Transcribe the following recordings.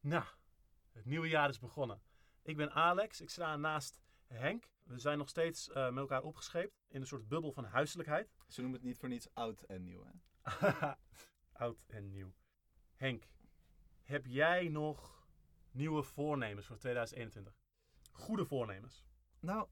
Nou, het nieuwe jaar is begonnen. Ik ben Alex, ik sta naast Henk. We zijn nog steeds eh, met elkaar opgescheept in een soort bubbel van huiselijkheid. Ze noemen het niet voor niets oud en nieuw, hè? Oud en nieuw. Henk, heb jij nog nieuwe voornemens voor 2021? Goede voornemens. Nou,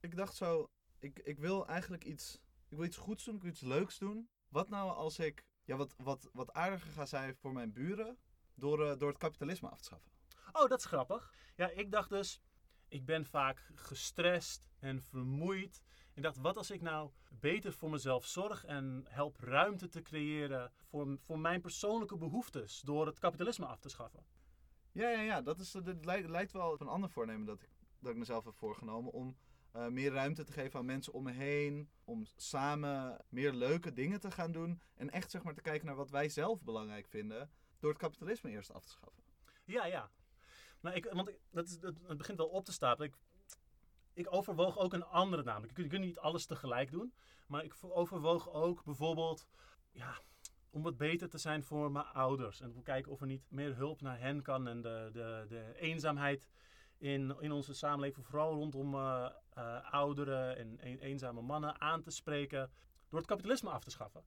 ik dacht zo, ik, ik wil eigenlijk iets, ik wil iets goeds doen, ik wil iets leuks doen. Wat nou als ik ja, wat, wat, wat aardiger ga zijn voor mijn buren door, eh, door het kapitalisme af te schaffen? Oh, dat is grappig. Ja, ik dacht dus, ik ben vaak gestrest en vermoeid. Ik dacht, wat als ik nou beter voor mezelf zorg en help ruimte te creëren voor, voor mijn persoonlijke behoeftes door het kapitalisme af te schaffen? Ja, ja, ja. Dat, is, dat lijkt, lijkt wel op een ander voornemen dat ik, dat ik mezelf heb voorgenomen. Om eh, meer ruimte te geven aan mensen om me heen. Om samen meer leuke dingen te gaan doen. En echt zeg maar te kijken naar wat wij zelf belangrijk vinden. Door het kapitalisme eerst af te schaffen. Ja, ja. Maar ik, want ik, dat is, het, het begint wel op te stapelen. Ik, ik overwoog ook een andere namelijk. Je kunt, je kunt niet alles tegelijk doen. Maar ik overwoog ook bijvoorbeeld... Ja, om wat beter te zijn voor mijn ouders. En kijken of er niet meer hulp naar hen kan. En de, de, de eenzaamheid in, in onze samenleving, vooral rondom uh, uh, ouderen en een, eenzame mannen, aan te spreken. Door het kapitalisme af te schaffen.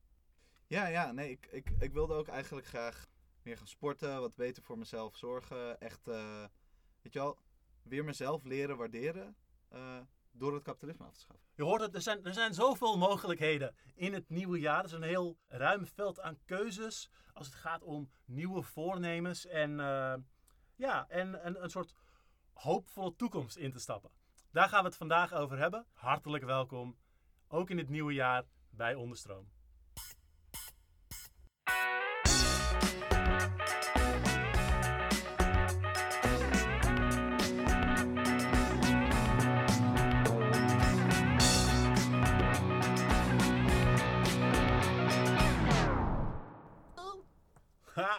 Ja, ja, nee, ik, ik, ik wilde ook eigenlijk graag meer gaan sporten, wat beter voor mezelf zorgen. Echt, uh, weet je wel, weer mezelf leren waarderen door het kapitalisme af te schaffen. Je hoort het, er zijn, er zijn zoveel mogelijkheden in het nieuwe jaar. Er is een heel ruim veld aan keuzes als het gaat om nieuwe voornemens en, uh, ja, en, en een soort hoopvolle toekomst in te stappen. Daar gaan we het vandaag over hebben. Hartelijk welkom, ook in het nieuwe jaar bij Onderstroom.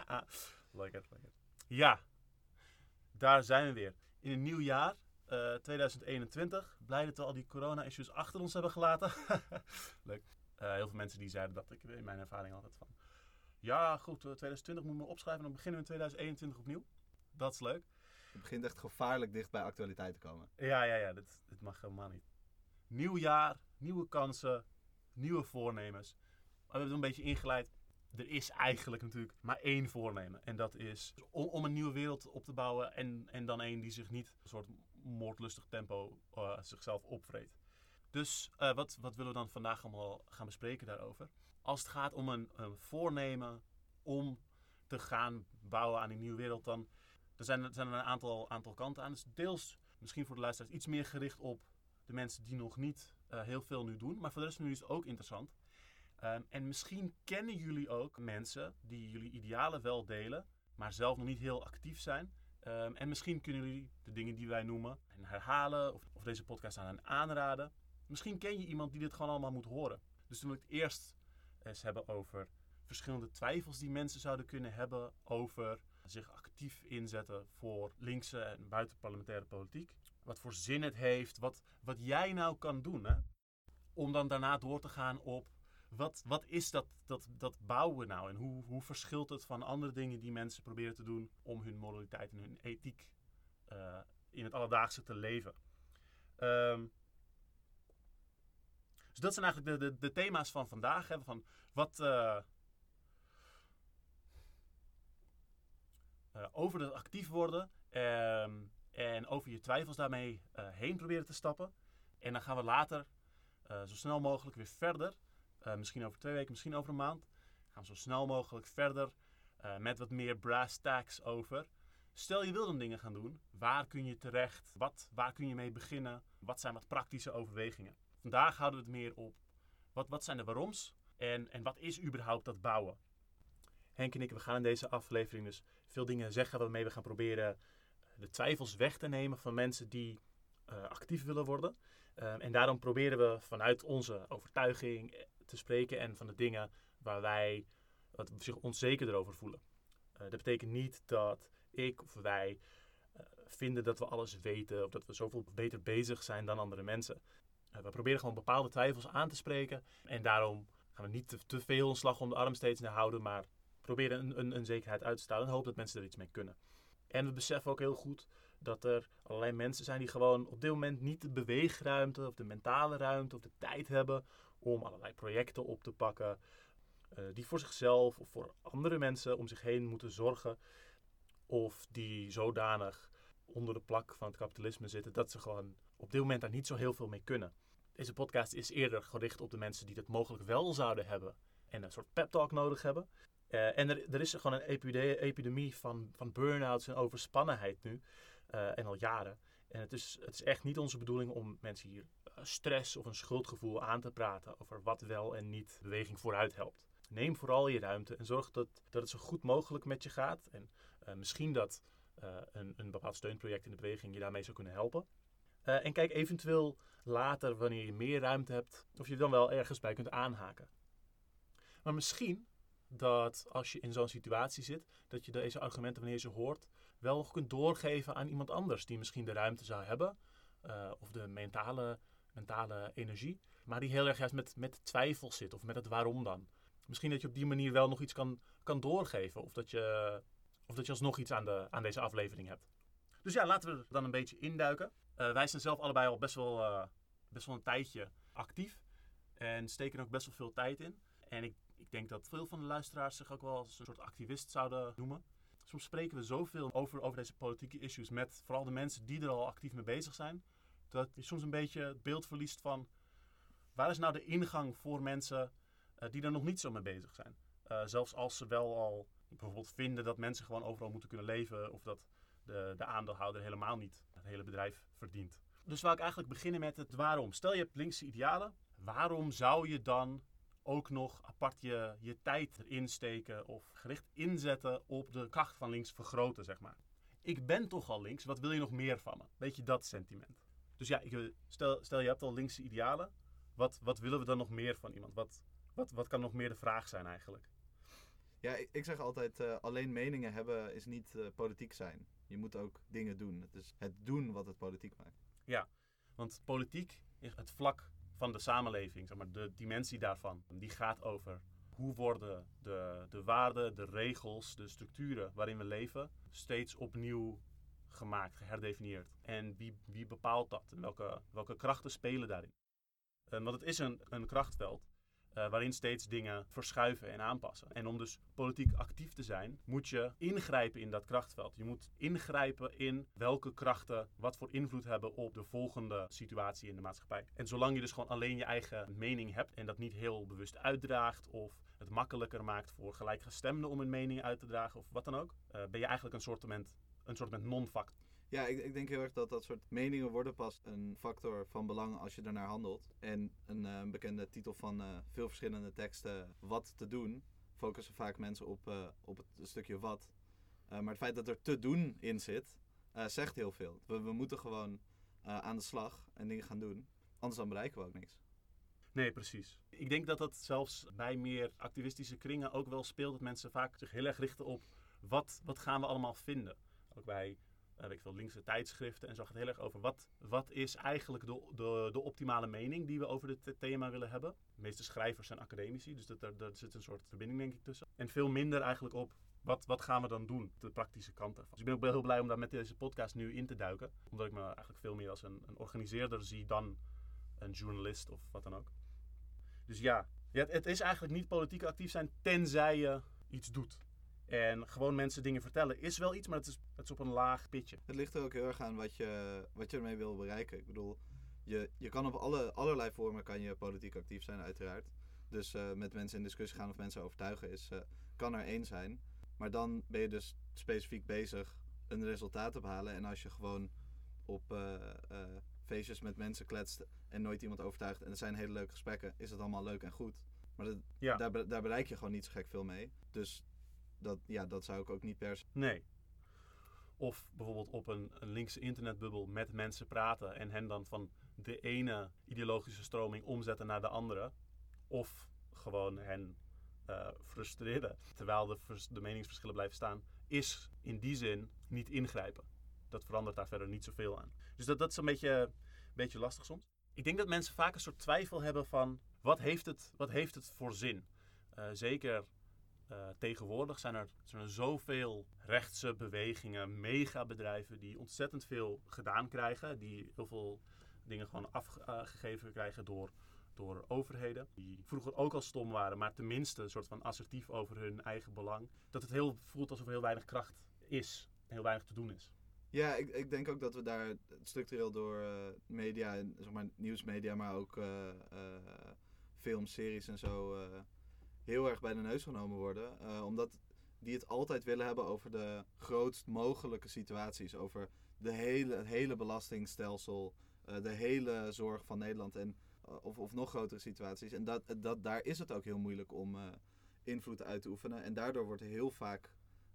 Ja, daar zijn we weer. In een nieuw jaar, uh, 2021. Blij dat we al die corona-issues achter ons hebben gelaten. Leuk. Uh, heel veel mensen die zeiden dat ik in mijn ervaring altijd van... Ja, goed, 2020 moeten we opschrijven en dan beginnen we in 2021 opnieuw. Dat is leuk. Het begint echt gevaarlijk dicht bij actualiteit te komen. Ja, ja, ja. Dit, dit mag helemaal niet. Nieuw jaar, nieuwe kansen, nieuwe voornemens. We hebben het een beetje ingeleid er is eigenlijk natuurlijk maar één voornemen. En dat is om, een nieuwe wereld op te bouwen. En, en dan één die zich niet een soort moordlustig tempo uh, zichzelf opvreet. Dus uh, wat, wat willen we dan vandaag allemaal gaan bespreken daarover? Als het gaat om een, een voornemen om te gaan bouwen aan een nieuwe wereld, dan er zijn, er zijn een aantal, aantal kanten aan. Dus deels misschien voor de luisteraars iets meer gericht op de mensen die nog niet uh, heel veel nu doen. Maar voor de rest nu is het ook interessant. Um, en misschien kennen jullie ook mensen die jullie idealen wel delen, maar zelf nog niet heel actief zijn. Um, en misschien kunnen jullie de dingen die wij noemen en herhalen of, of deze podcast aan hen aanraden. Misschien ken je iemand die dit gewoon allemaal moet horen. Dus toen wil ik het eerst eens hebben over verschillende twijfels die mensen zouden kunnen hebben over zich actief inzetten voor linkse en buitenparlementaire politiek. Wat voor zin het heeft, wat, wat jij nou kan doen. Hè? Om dan daarna door te gaan op wat, wat is dat, dat, dat bouwen nou? En hoe, hoe verschilt het van andere dingen die mensen proberen te doen om hun moraliteit en hun ethiek uh, in het alledaagse te leven? Um, dus dat zijn eigenlijk de, de, thema's van vandaag. Hè, van wat, uh, uh, over het actief worden um, en over je twijfels daarmee heen proberen te stappen. En dan gaan we later zo snel mogelijk weer verder uh, misschien over twee weken, misschien over een maand. Gaan we zo snel mogelijk verder uh, met wat meer brass tacks over. Stel je wil dan dingen gaan doen. Waar kun je terecht? Wat, waar kun je mee beginnen? Wat zijn wat praktische overwegingen? Vandaag houden we het meer op. Wat, wat zijn de waaroms? En, en wat is überhaupt dat bouwen? Henk en ik, we gaan in deze aflevering dus veel dingen zeggen waarmee we gaan proberen de twijfels weg te nemen van mensen die actief willen worden. Um, en daarom proberen we vanuit onze overtuiging te spreken en van de dingen waar wij wat zich onzekerder over voelen. Uh, dat betekent niet dat ik of wij uh, vinden dat we alles weten of dat we zoveel beter bezig zijn dan andere mensen. Uh, we proberen gewoon bepaalde twijfels aan te spreken en daarom gaan we niet te, veel een slag om de arm steeds naar houden, maar proberen een, een, een zekerheid uit te stellen en hopen dat mensen er iets mee kunnen. En we beseffen ook heel goed dat er allerlei mensen zijn die gewoon op dit moment niet de beweegruimte of de mentale ruimte of de tijd hebben om allerlei projecten op te pakken. eh, die voor zichzelf of voor andere mensen om zich heen moeten zorgen. Of die zodanig onder de plak van het kapitalisme zitten dat ze gewoon op dit moment daar niet zo heel veel mee kunnen. Deze podcast is eerder gericht op de mensen die dat mogelijk wel zouden hebben en een soort pep talk nodig hebben. Eh, en er, er is gewoon een epide- epidemie van, van burn-outs en overspannenheid nu. eh, en al jaren. En het is, het is echt niet onze bedoeling om mensen hier stress of een schuldgevoel aan te praten over wat wel en niet beweging vooruit helpt. Neem vooral je ruimte en zorg dat, dat het zo goed mogelijk met je gaat. En eh, misschien dat eh, een, een bepaald steunproject in de beweging je daarmee zou kunnen helpen. Eh, en kijk eventueel later, wanneer je meer ruimte hebt, of je dan wel ergens bij kunt aanhaken. Maar misschien dat als je in zo'n situatie zit, dat je deze argumenten, wanneer je ze hoort, wel kunt doorgeven aan iemand anders die misschien de ruimte zou hebben, of de mentale, mentale energie, maar die heel erg juist met, met twijfel zit, of met het waarom dan. Misschien dat je op die manier wel nog iets kan, kan doorgeven, of dat je, of dat je alsnog iets aan, de, aan deze aflevering hebt. Dus ja, laten we dan een beetje induiken. Eh, wij zijn zelf allebei al best wel, eh, best wel een tijdje actief en steken ook best wel veel tijd in. En ik, ik denk dat veel van de luisteraars zich ook wel als een soort activist zouden noemen. Soms spreken we zoveel over, over deze politieke issues met vooral de mensen die er al actief mee bezig zijn. Dat je soms een beetje het beeld verliest van waar is nou de ingang voor mensen eh, die er nog niet zo mee bezig zijn. Eh, zelfs als ze wel al bijvoorbeeld vinden dat mensen gewoon overal moeten kunnen leven of dat de, de aandeelhouder helemaal niet het hele bedrijf verdient. Dus wou ik eigenlijk beginnen met het waarom. Stel je hebt linkse idealen, waarom zou je dan ook nog apart je, je tijd erin steken of gericht inzetten op de kracht van links vergroten, zeg maar. Ik ben toch al links, wat wil je nog meer van me? Weet je dat sentiment? Dus ja, ik, stel, stel je hebt al linkse idealen, wat, wat willen we dan nog meer van iemand? Wat, wat, wat kan nog meer de vraag zijn eigenlijk? Ja, ik, ik zeg altijd, eh, alleen meningen hebben is niet eh, politiek zijn. Je moet ook dingen doen. Het is het doen wat het politiek maakt. Want politiek is het vlak van de samenleving, zeg maar, de dimensie daarvan. Die gaat over hoe worden de, de waarden, de regels, de structuren waarin we leven steeds opnieuw gemaakt, geherdefinieerd. En wie, wie bepaalt dat en welke, welke krachten spelen daarin? Eh, want het is een, een krachtveld eh, waarin steeds dingen verschuiven en aanpassen. En om dus politiek actief te zijn, moet je ingrijpen in dat krachtveld. Je moet ingrijpen in welke krachten wat voor invloed hebben op de volgende situatie in de maatschappij. En zolang je dus gewoon alleen je eigen mening hebt en dat niet heel bewust uitdraagt of het makkelijker maakt voor gelijkgestemden om hun mening uit te dragen of wat dan ook, eh, ben je eigenlijk een soort een soort non-fact. Ja, ik, ik denk heel erg dat dat soort meningen worden pas een factor van belang als je ernaar handelt. En een eh, bekende titel van eh, veel verschillende teksten, Wat te doen, focussen vaak mensen op, eh, op het stukje wat. Maar het feit dat er te doen in zit, zegt heel veel. We, we moeten gewoon aan de slag en dingen gaan doen. Anders dan bereiken we ook niks. Nee, precies. Ik denk dat dat zelfs bij meer activistische kringen ook wel speelt. Dat mensen vaak zich heel erg richten op wat, wat gaan we allemaal vinden. Ook bij eh, ik veel, linkse tijdschriften en zo gaat het heel erg over wat, wat is eigenlijk de, de, de optimale mening die we over dit thema willen hebben. De meeste schrijvers zijn academici, dus dat, daar, daar zit een soort verbinding denk ik tussen. En veel minder eigenlijk op wat, wat gaan we dan doen, de praktische kant ervan. Dus ik ben ook heel blij om daar met deze podcast nu in te duiken. Omdat ik me eigenlijk veel meer als een, een organiseerder zie dan een journalist of wat dan ook. Dus ja, ja het, het is eigenlijk niet politiek actief zijn tenzij je iets doet. En gewoon mensen dingen vertellen is wel iets, maar het is, het is op een laag pitje. Het ligt er ook heel erg aan wat je, wat je ermee wil bereiken. Ik bedoel, je, je kan op alle, allerlei vormen kan je politiek actief zijn, uiteraard. Dus eh, met mensen in discussie gaan of mensen overtuigen is, eh, kan er één zijn. Maar dan ben je dus specifiek bezig een resultaat te behalen. En als je gewoon op eh, feestjes met mensen kletst en nooit iemand overtuigt en er zijn hele leuke gesprekken, is het allemaal leuk en goed. Maar dat, Ja. daar, daar bereik je gewoon niet zo gek veel mee. Dus dat, ja, dat zou ik ook niet per se Nee. Of bijvoorbeeld op een, een linkse internetbubbel met mensen praten en hen dan van de ene ideologische stroming omzetten naar de andere. Of gewoon hen eh, frustreren terwijl de, de meningsverschillen blijven staan, is in die zin niet ingrijpen. Dat verandert daar verder niet zoveel aan. Dus dat, dat is een beetje, een beetje lastig soms. Ik denk dat mensen vaak een soort twijfel hebben van wat heeft het, wat heeft het voor zin? Eh, zeker eh, tegenwoordig zijn er, zijn zoveel rechtse bewegingen, megabedrijven die ontzettend veel gedaan krijgen. Die heel veel dingen gewoon afgegeven krijgen door, door overheden. Die vroeger ook al stom waren, maar tenminste een soort van assertief over hun eigen belang. Dat het heel voelt alsof er heel weinig kracht is heel weinig te doen is. Ja, ik, ik denk ook dat we daar structureel door uh, media, zeg maar nieuwsmedia, maar ook uh, uh, films, series en zo, heel erg bij de neus genomen worden. omdat die het altijd willen hebben over de grootst mogelijke situaties. Over de hele, het hele belastingstelsel, de hele zorg van Nederland en of, of nog grotere situaties. En dat, dat, daar is het ook heel moeilijk om invloed uit te oefenen. En daardoor wordt heel vaak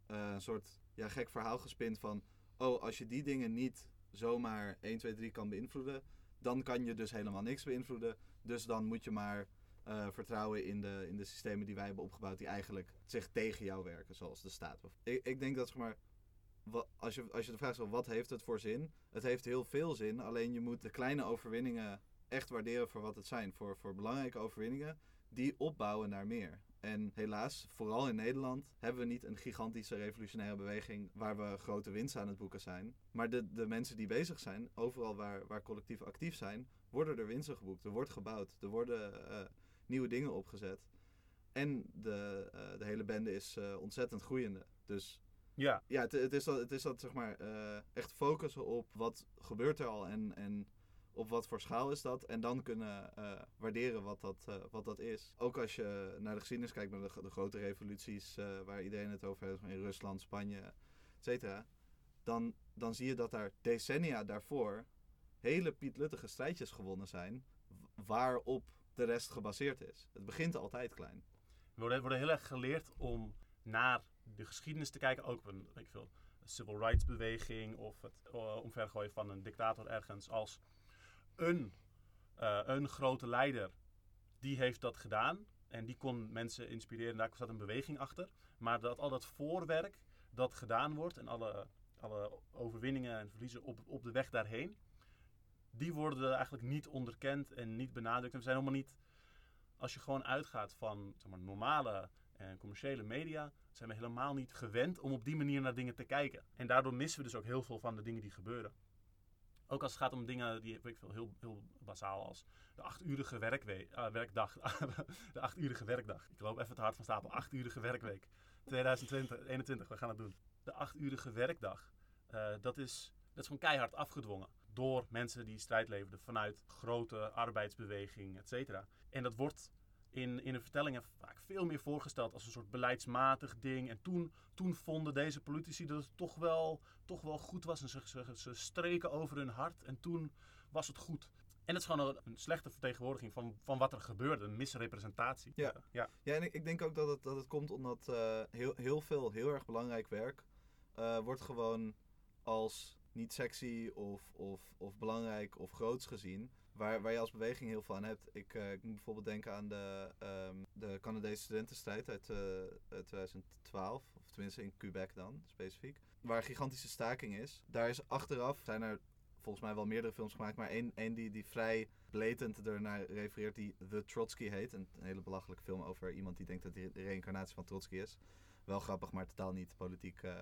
een soort ja, gek verhaal gespind van oh, als je die dingen niet zomaar 1, 2, 3 kan beïnvloeden, dan kan je dus helemaal niks beïnvloeden. Dus dan moet je maar uh, vertrouwen in de, in de systemen die wij hebben opgebouwd, die eigenlijk zich tegen jou werken, zoals de staat. Ik, ik denk dat, zeg maar, als je, als je de vraag stelt, wat heeft het voor zin? Het heeft heel veel zin, alleen je moet de kleine overwinningen echt waarderen voor wat het zijn. Voor, voor belangrijke overwinningen, die opbouwen naar meer. En helaas, vooral in Nederland, hebben we niet een gigantische revolutionaire beweging waar we grote winsten aan het boeken zijn. Maar de, de mensen die bezig zijn, overal waar, waar collectieven actief zijn, worden er winsten geboekt. Er wordt gebouwd. Er worden uh, nieuwe dingen opgezet. En de, uh, de hele bende is uh, ontzettend groeiende. Dus ja, ja het, het, is dat, het is dat zeg maar echt focussen op wat gebeurt er al en, en op wat voor schaal is dat. En dan kunnen waarderen wat dat, wat dat is. Ook als je naar de geschiedenis kijkt, met de, de grote revoluties waar iedereen het over heeft, in Rusland, Spanje, et cetera. Dan, dan zie je dat daar decennia daarvoor hele pietluttige strijdjes gewonnen zijn. Waarop de rest gebaseerd is. Het begint altijd klein. We worden, heel erg geleerd om naar de geschiedenis te kijken. Ook een weet ik veel, civil rights beweging of het omvergooien van een dictator ergens als een, uh, een grote leider die heeft dat gedaan. En die kon mensen inspireren. Daar zat een beweging achter. Maar dat al dat voorwerk dat gedaan wordt en alle, alle overwinningen en verliezen op, op de weg daarheen, die worden eigenlijk niet onderkend en niet benadrukt. En we zijn helemaal niet, als je gewoon uitgaat van zeg maar, normale en commerciële media, zijn we helemaal niet gewend om op die manier naar dingen te kijken. En daardoor missen we dus ook heel veel van de dingen die gebeuren. Ook als het gaat om dingen die ik veel, heel, heel basaal als de achturige werkweek, uh, werkdag. de achturige werkdag. Ik loop even te hard van stapel. Achturige werkweek. 2020, 2021, we gaan het doen. De achturige werkdag. Uh, dat, is, dat is gewoon keihard afgedwongen. Door mensen die strijd leverden vanuit grote arbeidsbeweging, et cetera. En dat wordt in, in de vertellingen vaak veel meer voorgesteld als een soort beleidsmatig ding. En toen, toen vonden deze politici dat het toch wel, toch wel goed was. En ze, ze, ze streken over hun hart en toen was het goed. En dat is gewoon een, slechte vertegenwoordiging van, van wat er gebeurde, een misrepresentatie. Ja, ja. ja en ik, ik denk ook dat het, dat het komt omdat uh, heel, heel veel heel erg belangrijk werk uh, wordt gewoon als niet sexy of, of, of belangrijk of groots gezien. Waar, waar je als beweging heel veel aan hebt. Ik, uh, ik moet bijvoorbeeld denken aan de, um, de Canadese studentenstrijd uit uh, 2012. Of tenminste in Quebec dan, specifiek. Waar een gigantische staking is. Daar is achteraf, zijn er volgens mij wel meerdere films gemaakt. Maar één, één die, die vrij blatant ernaar refereert, die The Trotsky heet. Een, hele belachelijke film over iemand die denkt dat hij de reïncarnatie van Trotsky is. Wel grappig, maar totaal niet politiek uh,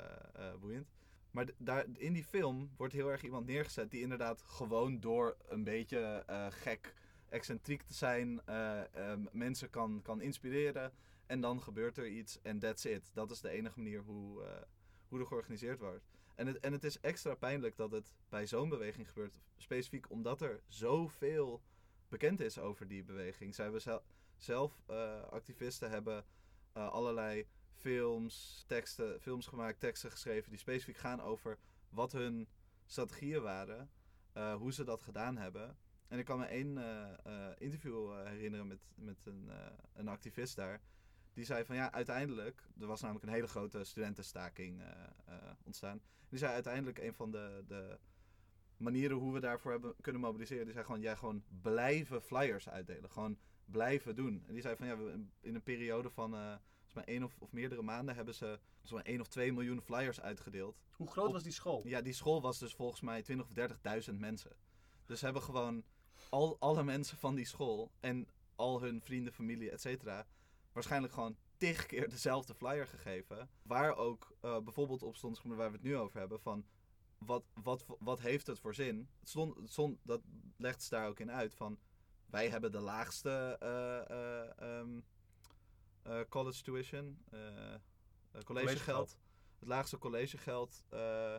boeiend. Maar daar, in die film wordt heel erg iemand neergezet die inderdaad gewoon door een beetje uh, gek, excentriek te zijn, uh, um, mensen kan, kan inspireren. En dan gebeurt er iets en that's it. Dat is de enige manier hoe, hoe er georganiseerd wordt. En het, en het is extra pijnlijk dat het bij zo'n beweging gebeurt. Specifiek omdat er zoveel bekend is over die beweging. Zij zelf, zelf activisten hebben allerlei films, teksten, films gemaakt, teksten geschreven die specifiek gaan over wat hun strategieën waren, uh, hoe ze dat gedaan hebben. En ik kan me één uh, uh, interview herinneren met, met een, een activist daar. Die zei van ja, uiteindelijk, er was namelijk een hele grote studentenstaking ontstaan. Die zei uiteindelijk een van de, de manieren hoe we daarvoor hebben kunnen mobiliseren. Die zei gewoon, ja, gewoon blijven flyers uitdelen. Gewoon blijven doen. En die zei van ja, we in een periode van maar één of, of meerdere maanden hebben ze zo'n 1 of 2 miljoen flyers uitgedeeld. Hoe groot was die school? Ja, die school was dus volgens mij 20 of 30.000 mensen. Dus ze hebben gewoon al, alle mensen van die school en al hun vrienden, familie, et cetera, waarschijnlijk gewoon tig keer dezelfde flyer gegeven. Waar ook eh, bijvoorbeeld op stond, waar we het nu over hebben, van wat, wat, wat heeft het voor zin? Het stond, het stond, dat legt ze daar ook in uit van wij hebben de laagste eh, eh, ehm, eh, college tuition, eh, eh, collegegeld. Het laagste collegegeld eh,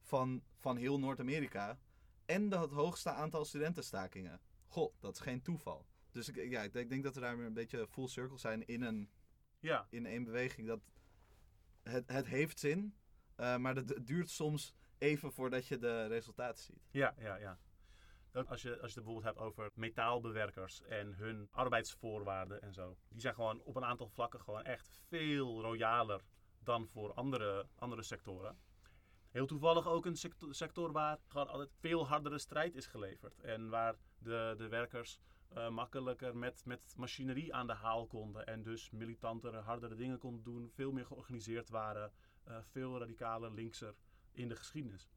van, van heel Noord-Amerika. En de- het hoogste aantal studentenstakingen. Goh, dat is geen toeval. Dus ik, ja, ik denk, ik denk dat we daar een beetje full circle zijn in, een, Ja, in één beweging. Dat het, het heeft zin, eh, maar dat, het duurt soms even voordat je de resultaten ziet. ja, ja, ja. Ook als je, als je het bijvoorbeeld hebt over metaalbewerkers en hun arbeidsvoorwaarden en zo. Die zijn gewoon op een aantal vlakken gewoon echt veel royaler dan voor andere, andere sectoren. Heel toevallig ook een sector, sector waar gewoon altijd veel hardere strijd is geleverd. En waar de, de werkers eh, makkelijker met, met machinerie aan de haal konden. En dus militantere, hardere dingen konden doen. Veel meer georganiseerd waren. eh, veel radicaler, linkser in de geschiedenis.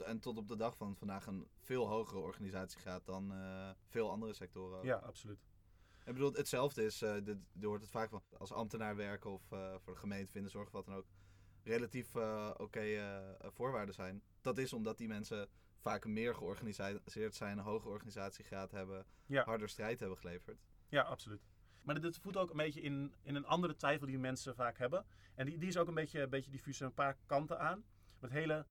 En tot op de dag van vandaag een veel hogere organisatie gaat dan eh, veel andere sectoren. Ja, absoluut. Ik bedoel, hetzelfde is, eh dit, je hoort het vaak van als ambtenaar werken of eh, voor de gemeente vinden, zorg wat dan ook, relatief oké voorwaarden zijn. Dat is omdat die mensen vaak meer georganiseerd zijn, een hoge organisatiegraad hebben, Ja. harder strijd hebben geleverd. Ja, absoluut. Maar dit, voedt ook een beetje in, in een andere twijfel die mensen vaak hebben. En die, die is ook een beetje, een beetje diffuus. Zijn een paar kanten aan. Het hele,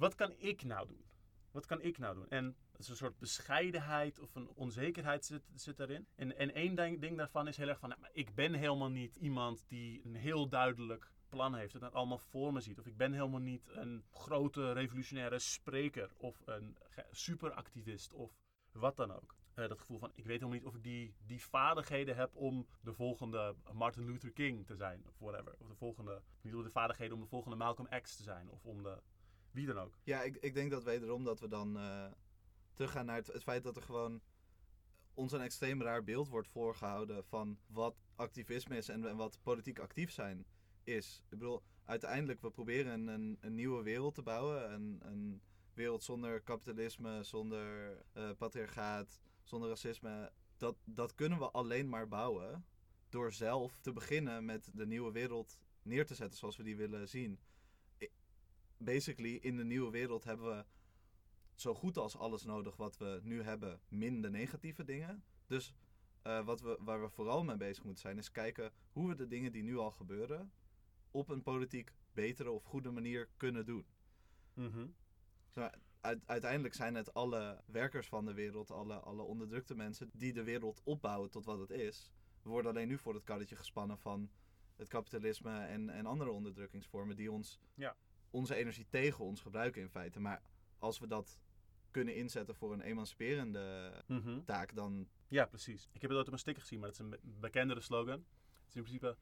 wat kan ik nou doen? Wat kan ik nou doen? En dat is een soort bescheidenheid of een onzekerheid zit, zit daarin. En, en één ding, daarvan is heel erg van, nou, ik ben helemaal niet iemand die een heel duidelijk plan heeft dat allemaal voor me ziet. Of ik ben helemaal niet een grote revolutionaire spreker of een superactivist of wat dan ook. Eh, dat gevoel van, ik weet helemaal niet of ik die, die vaardigheden heb om de volgende Martin Luther King te zijn, of whatever. Of de volgende, niet de vaardigheden om de volgende Malcolm X te zijn, of om de, wie dan ook. Ja, ik, ik denk dat wederom dat we dan eh, teruggaan naar het, feit dat er gewoon ons een extreem raar beeld wordt voorgehouden van wat activisme is en, wat politiek actief zijn is. Ik bedoel, uiteindelijk, we proberen een, een, een nieuwe wereld te bouwen. Een, een wereld zonder kapitalisme, zonder eh, patriarchaat, zonder racisme. Dat, dat kunnen we alleen maar bouwen door zelf te beginnen met de nieuwe wereld neer te zetten zoals we die willen zien. Basically, in de nieuwe wereld hebben we zo goed als alles nodig wat we nu hebben, min de negatieve dingen. Dus eh, wat we, waar we vooral mee bezig moeten zijn, is kijken hoe we de dingen die nu al gebeuren op een politiek betere of goede manier kunnen doen. Uit- uiteindelijk zijn het alle werkers van de wereld, alle, alle onderdrukte mensen, die de wereld opbouwen tot wat het is. We worden alleen nu voor het karretje gespannen van het kapitalisme en, en andere onderdrukkingsvormen die ons, Ja. Onze energie tegen ons gebruiken in feite. Maar als we dat kunnen inzetten voor een emanciperende Mhm. taak, dan Ja, precies. Ik heb het ooit op een sticker gezien, maar dat is een be- bekendere slogan. Het is in principe,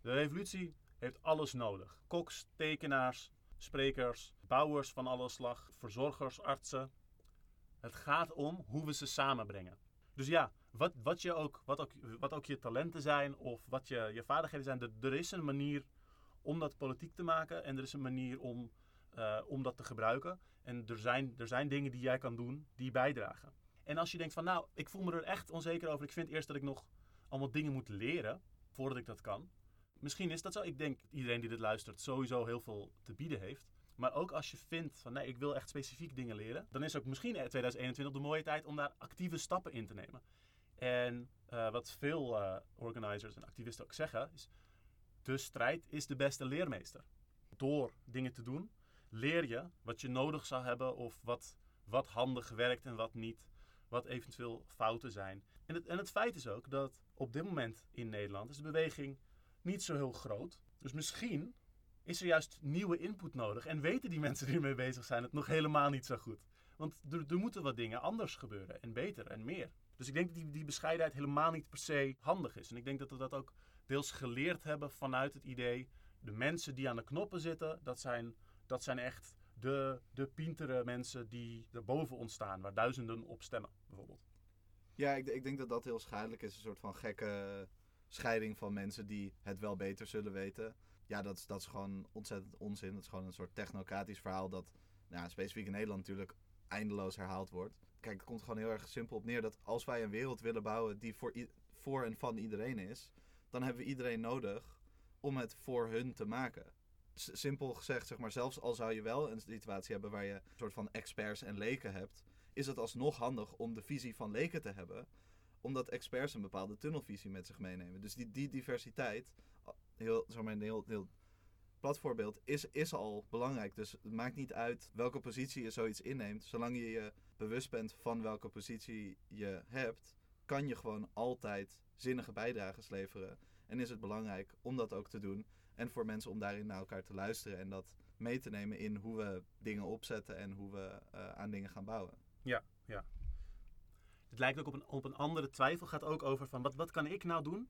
de revolutie heeft alles nodig. Koks, tekenaars, sprekers, bouwers van alle slag, verzorgers, artsen. Het gaat om hoe we ze samenbrengen. Dus ja, wat, wat, je ook, wat, ook, wat ook je talenten zijn of wat je, je vaardigheden zijn, er, er is een manier om dat politiek te maken en er is een manier om, eh, om dat te gebruiken. En er zijn, er zijn dingen die jij kan doen die bijdragen. En als je denkt van nou, ik voel me er echt onzeker over. Ik vind eerst dat ik nog allemaal dingen moet leren voordat ik dat kan. Misschien is dat zo. Ik denk iedereen die dit luistert sowieso heel veel te bieden heeft. Maar ook als je vindt van nee, ik wil echt specifiek dingen leren. Dan is ook misschien 2021 de mooie tijd om daar actieve stappen in te nemen. En eh, wat veel eh, organizers en activisten ook zeggen is... De strijd is de beste leermeester. Door dingen te doen leer je wat je nodig zou hebben of wat, wat handig werkt en wat niet wat eventueel fouten zijn. En het, en het feit is ook dat op dit moment in Nederland is de beweging niet zo heel groot. Dus misschien is er juist nieuwe input nodig. En weten die mensen die ermee bezig zijn het nog helemaal niet zo goed. Want er, er moeten wat dingen anders gebeuren. En beter en meer. Dus ik denk dat die, die bescheidenheid helemaal niet per se handig is. En ik denk dat we dat ook deels geleerd hebben vanuit het idee... de mensen die aan de knoppen zitten, dat zijn, dat zijn echt de, de pintere mensen die er boven ons staan, waar duizenden op stemmen, bijvoorbeeld. Ja, ik, ik denk dat dat heel schadelijk is. Een soort van gekke scheiding van mensen die het wel beter zullen weten. Ja, dat is, dat is gewoon ontzettend onzin. Dat is gewoon een soort technocratisch verhaal dat nou, specifiek in Nederland natuurlijk eindeloos herhaald wordt. Kijk, het komt gewoon heel erg simpel op neer dat als wij een wereld willen bouwen die voor, voor en van iedereen is, dan hebben we iedereen nodig om het voor hun te maken. Simpel gezegd, zeg maar, zelfs al zou je wel een situatie hebben waar je een soort van experts en leken hebt, is het alsnog handig om de visie van leken te hebben, omdat experts een bepaalde tunnelvisie met zich meenemen. Dus die, die diversiteit, heel, zeg maar, een heel, heel plat voorbeeld, is, is al belangrijk. Dus het maakt niet uit welke positie je zoiets inneemt, zolang je je bewust bent van welke positie je hebt, kan je gewoon altijd zinnige bijdrages leveren. En is het belangrijk om dat ook te doen. En voor mensen om daarin naar elkaar te luisteren en dat mee te nemen in hoe we dingen opzetten en hoe we eh, aan dingen gaan bouwen. Het lijkt ook op een, op een andere twijfel. Gaat ook over van wat, wat kan ik nou doen?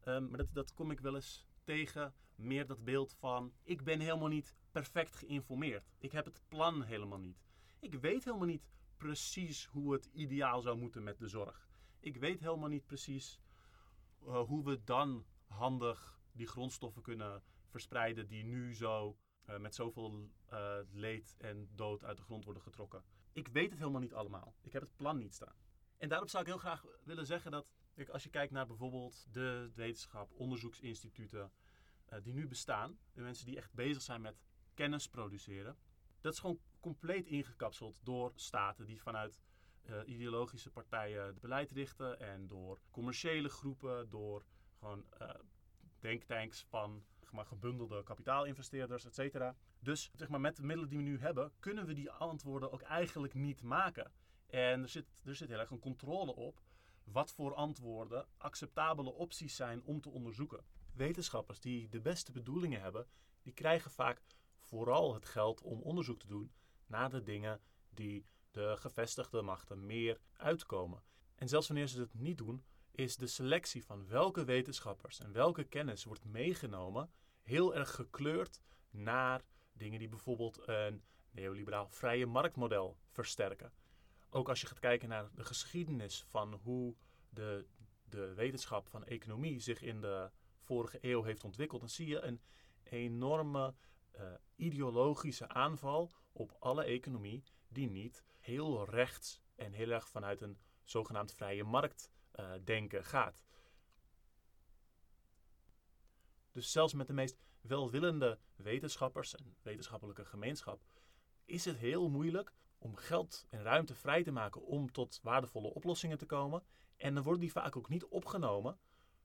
Ehm, maar dat, dat kom ik wel eens tegen. Meer dat beeld van ik ben helemaal niet perfect geïnformeerd. Ik heb het plan helemaal niet. Ik weet helemaal niet precies hoe het ideaal zou moeten met de zorg. Ik weet helemaal niet precies eh, hoe we dan handig die grondstoffen kunnen verspreiden die nu zo eh, met zoveel eh, leed en dood uit de grond worden getrokken. Ik weet het helemaal niet allemaal. Ik heb het plan niet staan. En daarop zou ik heel graag willen zeggen dat als je kijkt naar bijvoorbeeld de wetenschap, onderzoeksinstituten die nu bestaan, de mensen die echt bezig zijn met kennis produceren, dat is gewoon compleet ingekapseld door staten die vanuit eh, ideologische partijen het beleid richten en door commerciële groepen, door gewoon eh, denktanks van zeg maar, gebundelde kapitaalinvesteerders, et cetera. Dus zeg maar, met de middelen die we nu hebben, kunnen we die antwoorden ook eigenlijk niet maken. En er zit, er zit heel erg een controle op wat voor antwoorden acceptabele opties zijn om te onderzoeken. Wetenschappers die de beste bedoelingen hebben, die krijgen vaak vooral het geld om onderzoek te doen naar de dingen die de gevestigde machten meer uitkomen. En zelfs wanneer ze het niet doen, is de selectie van welke wetenschappers en welke kennis wordt meegenomen heel erg gekleurd naar dingen die bijvoorbeeld een neoliberaal vrije marktmodel versterken. Ook als je gaat kijken naar de geschiedenis van hoe de, de wetenschap van economie zich in de vorige eeuw heeft ontwikkeld, dan zie je een enorme eh, ideologische aanval op alle economie die niet heel rechts en heel erg vanuit een zogenaamd vrije markt eh, denken gaat. Dus zelfs met de meest welwillende wetenschappers en wetenschappelijke gemeenschap is het heel moeilijk om geld en ruimte vrij te maken om tot waardevolle oplossingen te komen. En dan worden die vaak ook niet opgenomen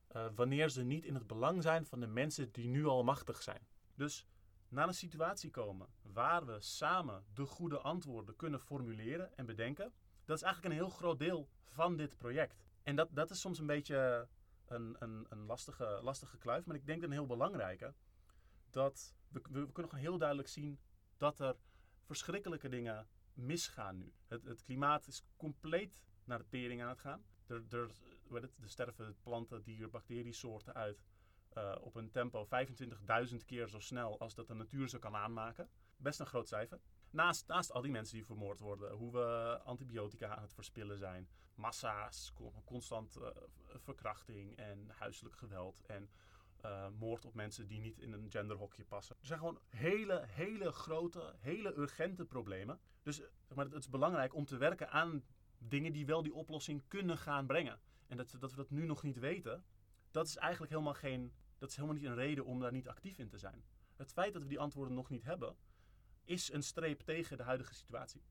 eh, wanneer ze niet in het belang zijn van de mensen die nu al machtig zijn. Dus naar een situatie komen waar we samen de goede antwoorden kunnen formuleren en bedenken, dat is eigenlijk een heel groot deel van dit project. En dat, dat is soms een beetje een, een, een lastige, lastige kluif, maar ik denk dat een heel belangrijke. Dat we, we, kunnen gewoon heel duidelijk zien dat er verschrikkelijke dingen misgaan nu. Het, het klimaat is compleet naar de tering aan het gaan. Er, er, er sterven planten, dieren, bacteriesoorten uit uh, op een tempo 25.000 keer zo snel als dat de natuur ze kan aanmaken. Best een groot cijfer. Naast, naast al die mensen die vermoord worden, hoe we antibiotica aan het verspillen zijn, massa's, constant uh, verkrachting en huiselijk geweld en uh, moord op mensen die niet in een genderhokje passen. Er zijn gewoon hele, hele grote, hele urgente problemen. Dus maar, het is belangrijk om te werken aan dingen die wel die oplossing kunnen gaan brengen. En dat, dat we dat nu nog niet weten, dat is eigenlijk helemaal geen, dat is helemaal niet een reden om daar niet actief in te zijn. Het feit dat we die antwoorden nog niet hebben, is een streep tegen de huidige situatie.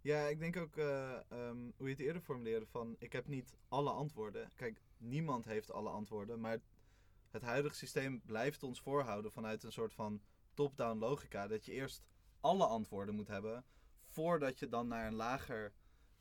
Ja, ik denk ook, uh, um, hoe je het eerder formuleerde, van ik heb niet alle antwoorden. Kijk, niemand heeft alle antwoorden, maar het huidige systeem blijft ons voorhouden vanuit een soort van top-down logica. Dat je eerst alle antwoorden moet hebben, voordat je dan naar een lager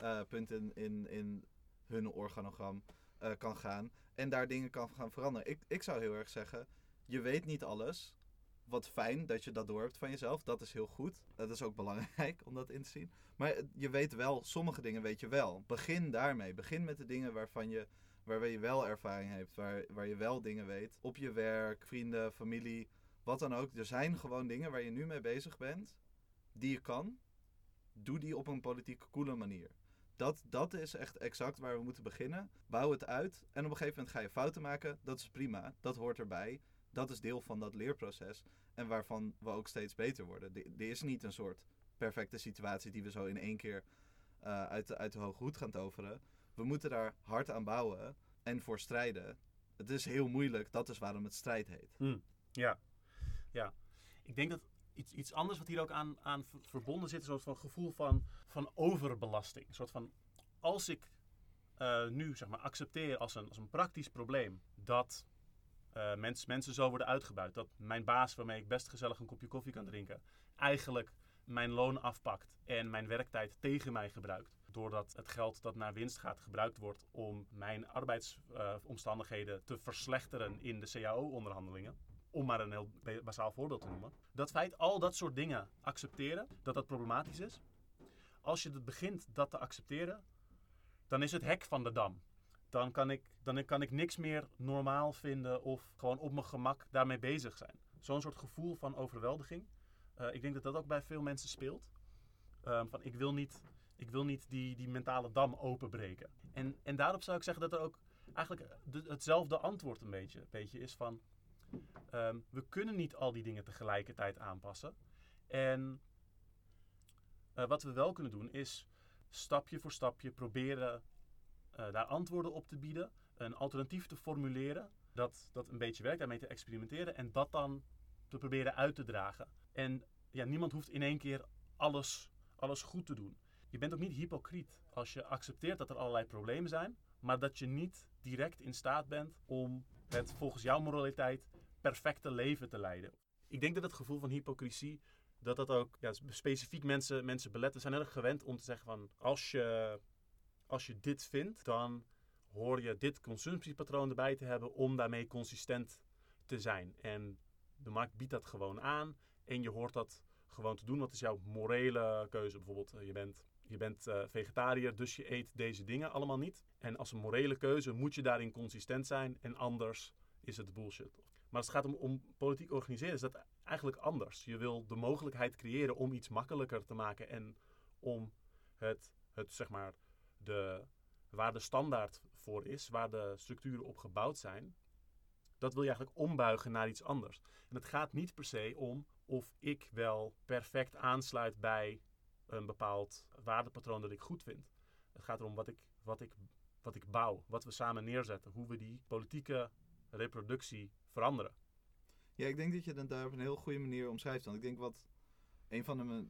uh, punt in, in, in hun organogram uh, kan gaan. En daar dingen kan gaan veranderen. Ik, ik zou heel erg zeggen, je weet niet alles. Wat fijn dat je dat door hebt van jezelf. Dat is heel goed. Dat is ook belangrijk om dat in te zien. Maar je weet wel, sommige dingen weet je wel. Begin daarmee. Begin met de dingen waarvan je, waar je wel ervaring hebt. Waar, waar je wel dingen weet. Op je werk, vrienden, familie, wat dan ook. Er zijn gewoon dingen waar je nu mee bezig bent. Die je kan. Doe die op een politiek coole manier. Dat, dat is echt exact waar we moeten beginnen. Bouw het uit. En op een gegeven moment ga je fouten maken. Dat is prima. Dat hoort erbij. Dat is deel van dat leerproces. En waarvan we ook steeds beter worden. Er is niet een soort perfecte situatie die we zo in één keer uh, uit, de, uit de hoge hoed gaan toveren. We moeten daar hard aan bouwen en voor strijden. Het is heel moeilijk, dat is waarom het strijd heet. Ja, ja. Ik denk dat iets, iets anders wat hier ook aan, aan ver- verbonden zit, een soort van gevoel van, van overbelasting. Een soort van, als ik eh, nu zeg maar accepteer als een, als een praktisch probleem dat mens, mensen zo worden uitgebuit, dat mijn baas waarmee ik best gezellig een kopje koffie kan drinken, eigenlijk mijn loon afpakt en mijn werktijd tegen mij gebruikt. Doordat het geld dat naar winst gaat gebruikt wordt om mijn arbeidsomstandigheden te verslechteren in de CAO-onderhandelingen om maar een heel ba- basaal voorbeeld te noemen. Dat feit, al dat soort dingen accepteren, dat dat problematisch is. Als je het begint dat te accepteren, dan is het hek van de dam. Dan kan ik, dan kan ik niks meer normaal vinden of gewoon op mijn gemak daarmee bezig zijn. Zo'n soort gevoel van overweldiging. Eh, ik denk dat dat ook bij veel mensen speelt. Ehm, van ik wil niet, ik wil niet die, die mentale dam openbreken. En, en daarop zou ik zeggen dat er ook eigenlijk de- hetzelfde antwoord een beetje, een beetje is van... Ehm, we kunnen niet al die dingen tegelijkertijd aanpassen. En eh, wat we wel kunnen doen is stapje voor stapje proberen eh, daar antwoorden op te bieden, een alternatief te formuleren dat, dat een beetje werkt, daarmee te experimenteren en dat dan te proberen uit te dragen. En ja, niemand hoeft in één keer alles, alles goed te doen. Je bent ook niet hypocriet als je accepteert dat er allerlei problemen zijn, maar dat je niet direct in staat bent om het volgens jouw moraliteit perfecte leven te leiden. Ik denk dat het gevoel van hypocrisie, dat dat ook ja, specifiek mensen, mensen belet. We zijn heel erg gewend om te zeggen van, als je, als je dit vindt, dan hoor je dit consumptiepatroon erbij te hebben om daarmee consistent te zijn. En de markt biedt dat gewoon aan en je hoort dat gewoon te doen. Wat is jouw morele keuze? Bijvoorbeeld, eh, je bent, je bent eh, vegetariër, dus je eet deze dingen allemaal niet. En als een morele keuze moet je daarin consistent zijn en anders is het bullshit. Maar als het gaat om, om politiek organiseren, is dat eigenlijk anders. Je wil de mogelijkheid creëren om iets makkelijker te maken en om het, het zeg maar, de, waar de standaard voor is, waar de structuren op gebouwd zijn, dat wil je eigenlijk ombuigen naar iets anders. En het gaat niet per se om of ik wel perfect aansluit bij een bepaald waardepatroon dat ik goed vind. Het gaat erom wat ik, wat ik, wat ik bouw, wat we samen neerzetten, hoe we die politieke reproductie veranderen. Ja, ik denk dat je het daar op een heel goede manier omschrijft. Want ik denk wat een van de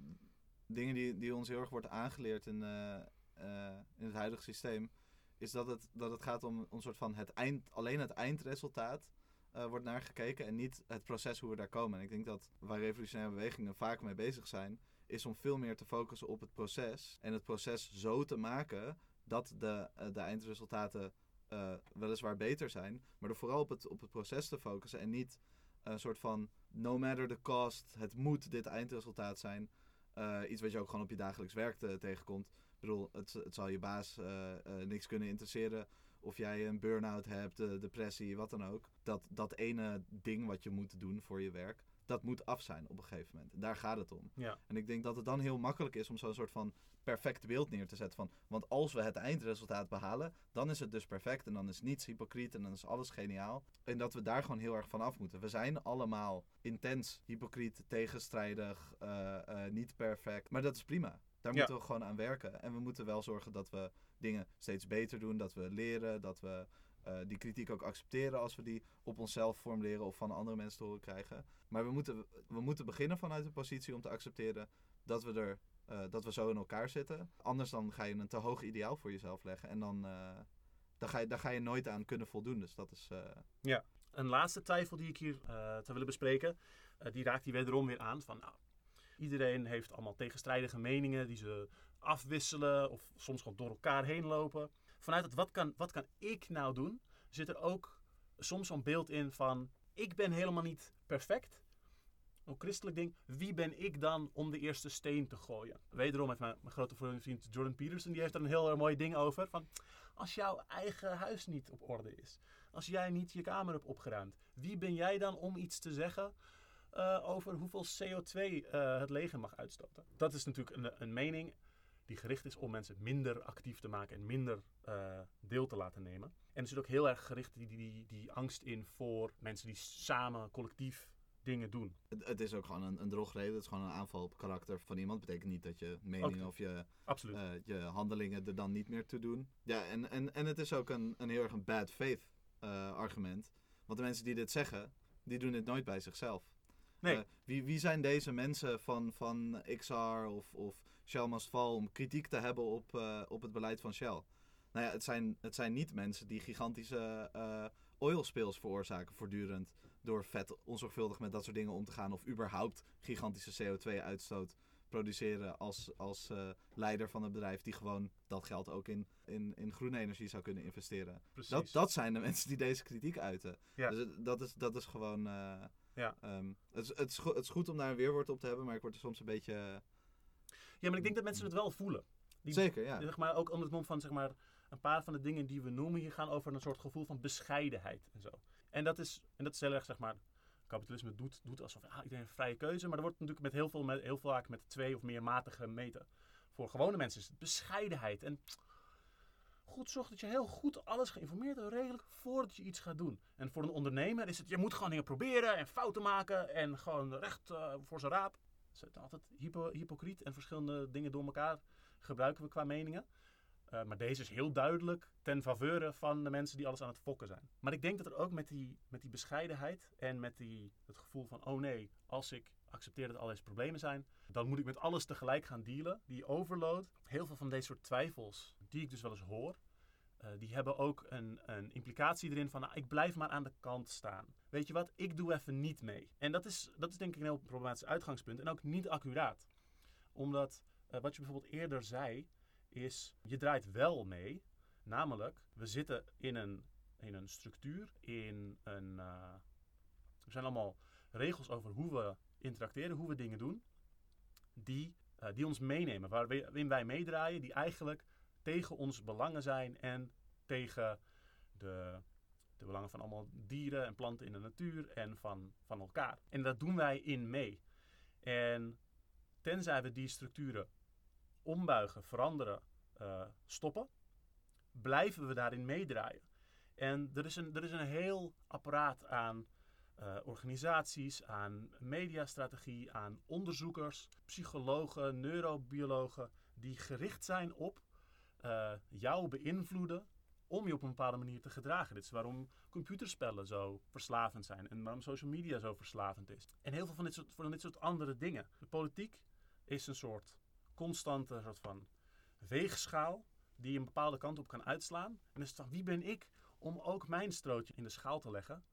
dingen die, die ons heel erg wordt aangeleerd in, eh, eh, in het huidige systeem, is dat het, dat het gaat om een soort van het eind, alleen het eindresultaat eh, wordt naar gekeken en niet het proces hoe we daar komen. En ik denk dat waar revolutionaire bewegingen vaak mee bezig zijn, is om veel meer te focussen op het proces en het proces zo te maken dat de, de eindresultaten eh, weliswaar beter zijn, maar er vooral op het, op het proces te focussen en niet een soort van no matter the cost, het moet dit eindresultaat zijn. Eh, iets wat je ook gewoon op je dagelijks werk te- tegenkomt. Ik bedoel, het, het zal je baas eh, niks kunnen interesseren of jij een burn-out hebt, depressie, wat dan ook. Dat, dat ene ding wat je moet doen voor je werk, dat moet af zijn op een gegeven moment. Daar gaat het om. Ja. En ik denk dat het dan heel makkelijk is om zo'n soort van perfect beeld neer te zetten van... Want als we het eindresultaat behalen, dan is het dus perfect en dan is niets hypocriet en dan is alles geniaal. En dat we daar gewoon heel erg van af moeten. We zijn allemaal intens hypocriet, tegenstrijdig, eh, eh, niet perfect. Maar dat is prima. Daar Ja. moeten we gewoon aan werken. En we moeten wel zorgen dat we dingen steeds beter doen, dat we leren, dat we... eh, die kritiek ook accepteren als we die op onszelf formuleren of van andere mensen te horen krijgen. Maar we moeten, we moeten beginnen vanuit de positie om te accepteren dat we, er, eh, dat we zo in elkaar zitten. Anders dan ga je een te hoog ideaal voor jezelf leggen. En dan, eh, dan ga je, daar ga je nooit aan kunnen voldoen. Dus dat is... eh, Een laatste twijfel die ik hier zou willen bespreken, die raakt hier wederom weer aan. Van, nou, iedereen heeft allemaal tegenstrijdige meningen die ze afwisselen of soms gewoon door elkaar heen lopen. Vanuit het wat kan, wat kan ik nou doen, zit er ook soms zo'n beeld in van ik ben helemaal niet perfect. Een christelijk ding, wie ben ik dan om de eerste steen te gooien? Wederom heeft mijn, grote vriend Jordan Peterson, die heeft er een heel mooi ding over. Van, als jouw eigen huis niet op orde is, als jij niet je kamer hebt opgeruimd, wie ben jij dan om iets te zeggen eh, over hoeveel CO2 eh, het leger mag uitstoten? Dat is natuurlijk een, een mening die gericht is om mensen minder actief te maken en minder eh, deel te laten nemen. En er zit ook heel erg gericht die, die, die angst in voor mensen die samen collectief dingen doen. het, het is ook gewoon een, een drogreden. Het is gewoon een aanval op karakter van iemand. betekent niet dat je meningen Oké. of je, eh, je handelingen er dan niet meer toe doen. Ja, en, en, en het is ook een, een heel erg een bad faith eh, argument. Want de mensen die dit zeggen, die doen dit nooit bij zichzelf. Nee. Eh, wie, wie zijn deze mensen van, van XR of, of Shell Must Fall om kritiek te hebben op, eh, op het beleid van Shell? Nou ja, het zijn, het zijn niet mensen die gigantische eh oil spills veroorzaken voortdurend. Door vet onzorgvuldig met dat soort dingen om te gaan. Of überhaupt gigantische CO2-uitstoot produceren als, als leider van een bedrijf die gewoon dat geld ook in, in, in groene energie zou kunnen investeren. Precies. Dat, dat zijn de mensen die deze kritiek uiten. Ja. Dus dat is, dat is gewoon. Ja. ehm, het, is, het, is, het is goed om daar een weerwoord op te hebben, maar ik word er soms een beetje. Ja, maar ik denk dat mensen het wel voelen. Die- Zeker, ja. Zeg maar, ook onder het mom van zeg maar, een paar van de dingen die we noemen hier gaan over een soort gevoel van bescheidenheid en zo. En dat is, en dat is heel erg, zeg maar, kapitalisme doet, doet alsof ah, iedereen een vrije keuze. Maar er wordt natuurlijk met heel, veel, met, heel vaak met twee of meer maten gemeten. Voor gewone mensen is het bescheidenheid. En goed zorg dat je heel goed alles geïnformeerd en redelijk voordat je iets gaat doen. En voor een ondernemer is het, je moet gewoon dingen proberen en fouten maken en gewoon recht eh, voor zijn raap. Het is altijd hypo, hypocriet en verschillende dingen door elkaar gebruiken we qua meningen. Eh, maar deze is heel duidelijk ten faveur van de mensen die alles aan het fokken zijn. Maar ik denk dat er ook met die, met die bescheidenheid en met die, het gevoel van: oh nee, als ik accepteer dat al deze problemen zijn, dan moet ik met alles tegelijk gaan dealen. Die overload, heel veel van deze soort twijfels, die ik dus wel eens hoor, eh, die hebben ook een, een implicatie erin van: nou, ik blijf maar aan de kant staan. Weet je wat, ik doe even niet mee. En dat is, dat is denk ik een heel problematisch uitgangspunt en ook niet accuraat. Omdat eh, wat je bijvoorbeeld eerder zei, is je draait wel mee. Namelijk, we zitten in een, in een structuur, in een. eh, er zijn allemaal regels over hoe we interacteren, hoe we dingen doen, die, die ons meenemen, waarin wij meedraaien, die eigenlijk tegen onze belangen zijn en tegen de, de belangen van allemaal dieren en planten in de natuur en van, van elkaar. En dat doen wij in mee. En tenzij we die structuren ombuigen, veranderen, eh, stoppen, blijven we daarin meedraaien. En er is een, er is een heel apparaat aan eh, organisaties, aan mediastrategie, aan onderzoekers, psychologen, neurobiologen, die gericht zijn op eh, jou beïnvloeden om je op een bepaalde manier te gedragen. Dit is waarom computerspellen zo verslavend zijn en waarom social media zo verslavend is. En heel veel van dit soort, van dit soort andere dingen. De politiek is een soort constante soort van weegschaal die een bepaalde kant op kan uitslaan. En dan is het van wie ben ik om ook mijn strootje in de schaal te leggen.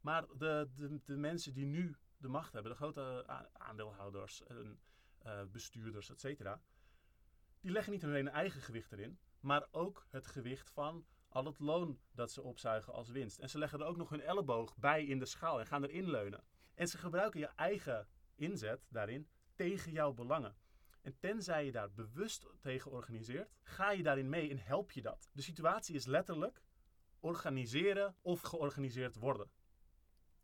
Maar de, de, de mensen die nu de macht hebben, de grote aandeelhouders, en, eh, bestuurders, et die leggen niet alleen hun eigen gewicht erin, maar ook het gewicht van al het loon dat ze opzuigen als winst. En ze leggen er ook nog hun elleboog bij in de schaal en gaan erin leunen. En ze gebruiken je eigen inzet daarin tegen jouw belangen. En tenzij je daar bewust tegen organiseert, ga je daarin mee en help je dat. De situatie is letterlijk organiseren of georganiseerd worden.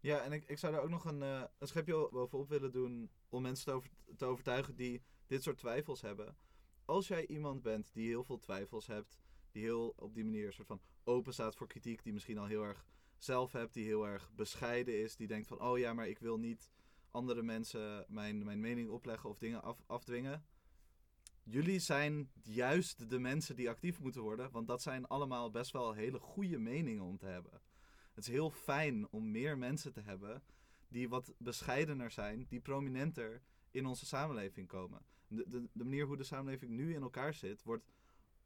Ja, en ik, ik zou daar ook nog een, eh, een schepje bovenop willen doen om mensen te overtuigen die dit soort twijfels hebben. Als jij iemand bent die heel veel twijfels hebt, die heel op die manier soort van open staat voor kritiek, die misschien al heel erg zelf hebt, die heel erg bescheiden is, die denkt van, oh ja, maar ik wil niet andere mensen mijn, mijn mening opleggen of dingen af, afdwingen. Jullie zijn juist de mensen die actief moeten worden, want dat zijn allemaal best wel hele goede meningen om te hebben. Het is heel fijn om meer mensen te hebben die wat bescheidener zijn, die prominenter in onze samenleving komen. De, de, manier hoe de samenleving nu in elkaar zit, wordt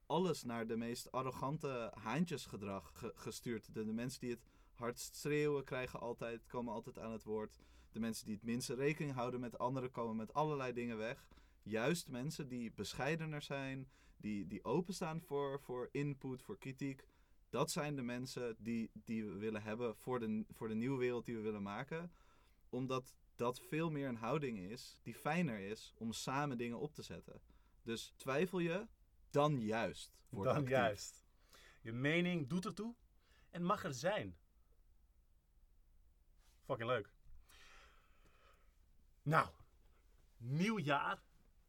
alles naar de meest arrogante haantjesgedrag ge- gestuurd. De, de mensen die het hardst schreeuwen krijgen altijd, komen altijd aan het woord. De mensen die het minste rekening houden met anderen komen met allerlei dingen weg. Juist mensen die bescheidener zijn, die, die openstaan voor, voor input, voor kritiek. Dat zijn de mensen die, die we willen hebben voor de, voor de nieuwe wereld die we willen maken. Omdat dat veel meer een houding is die fijner is om samen dingen op te zetten. Dus twijfel je, dan juist. word Dan actief. juist. Je mening doet ertoe en mag er zijn. Fucking leuk. Nou, nieuw jaar,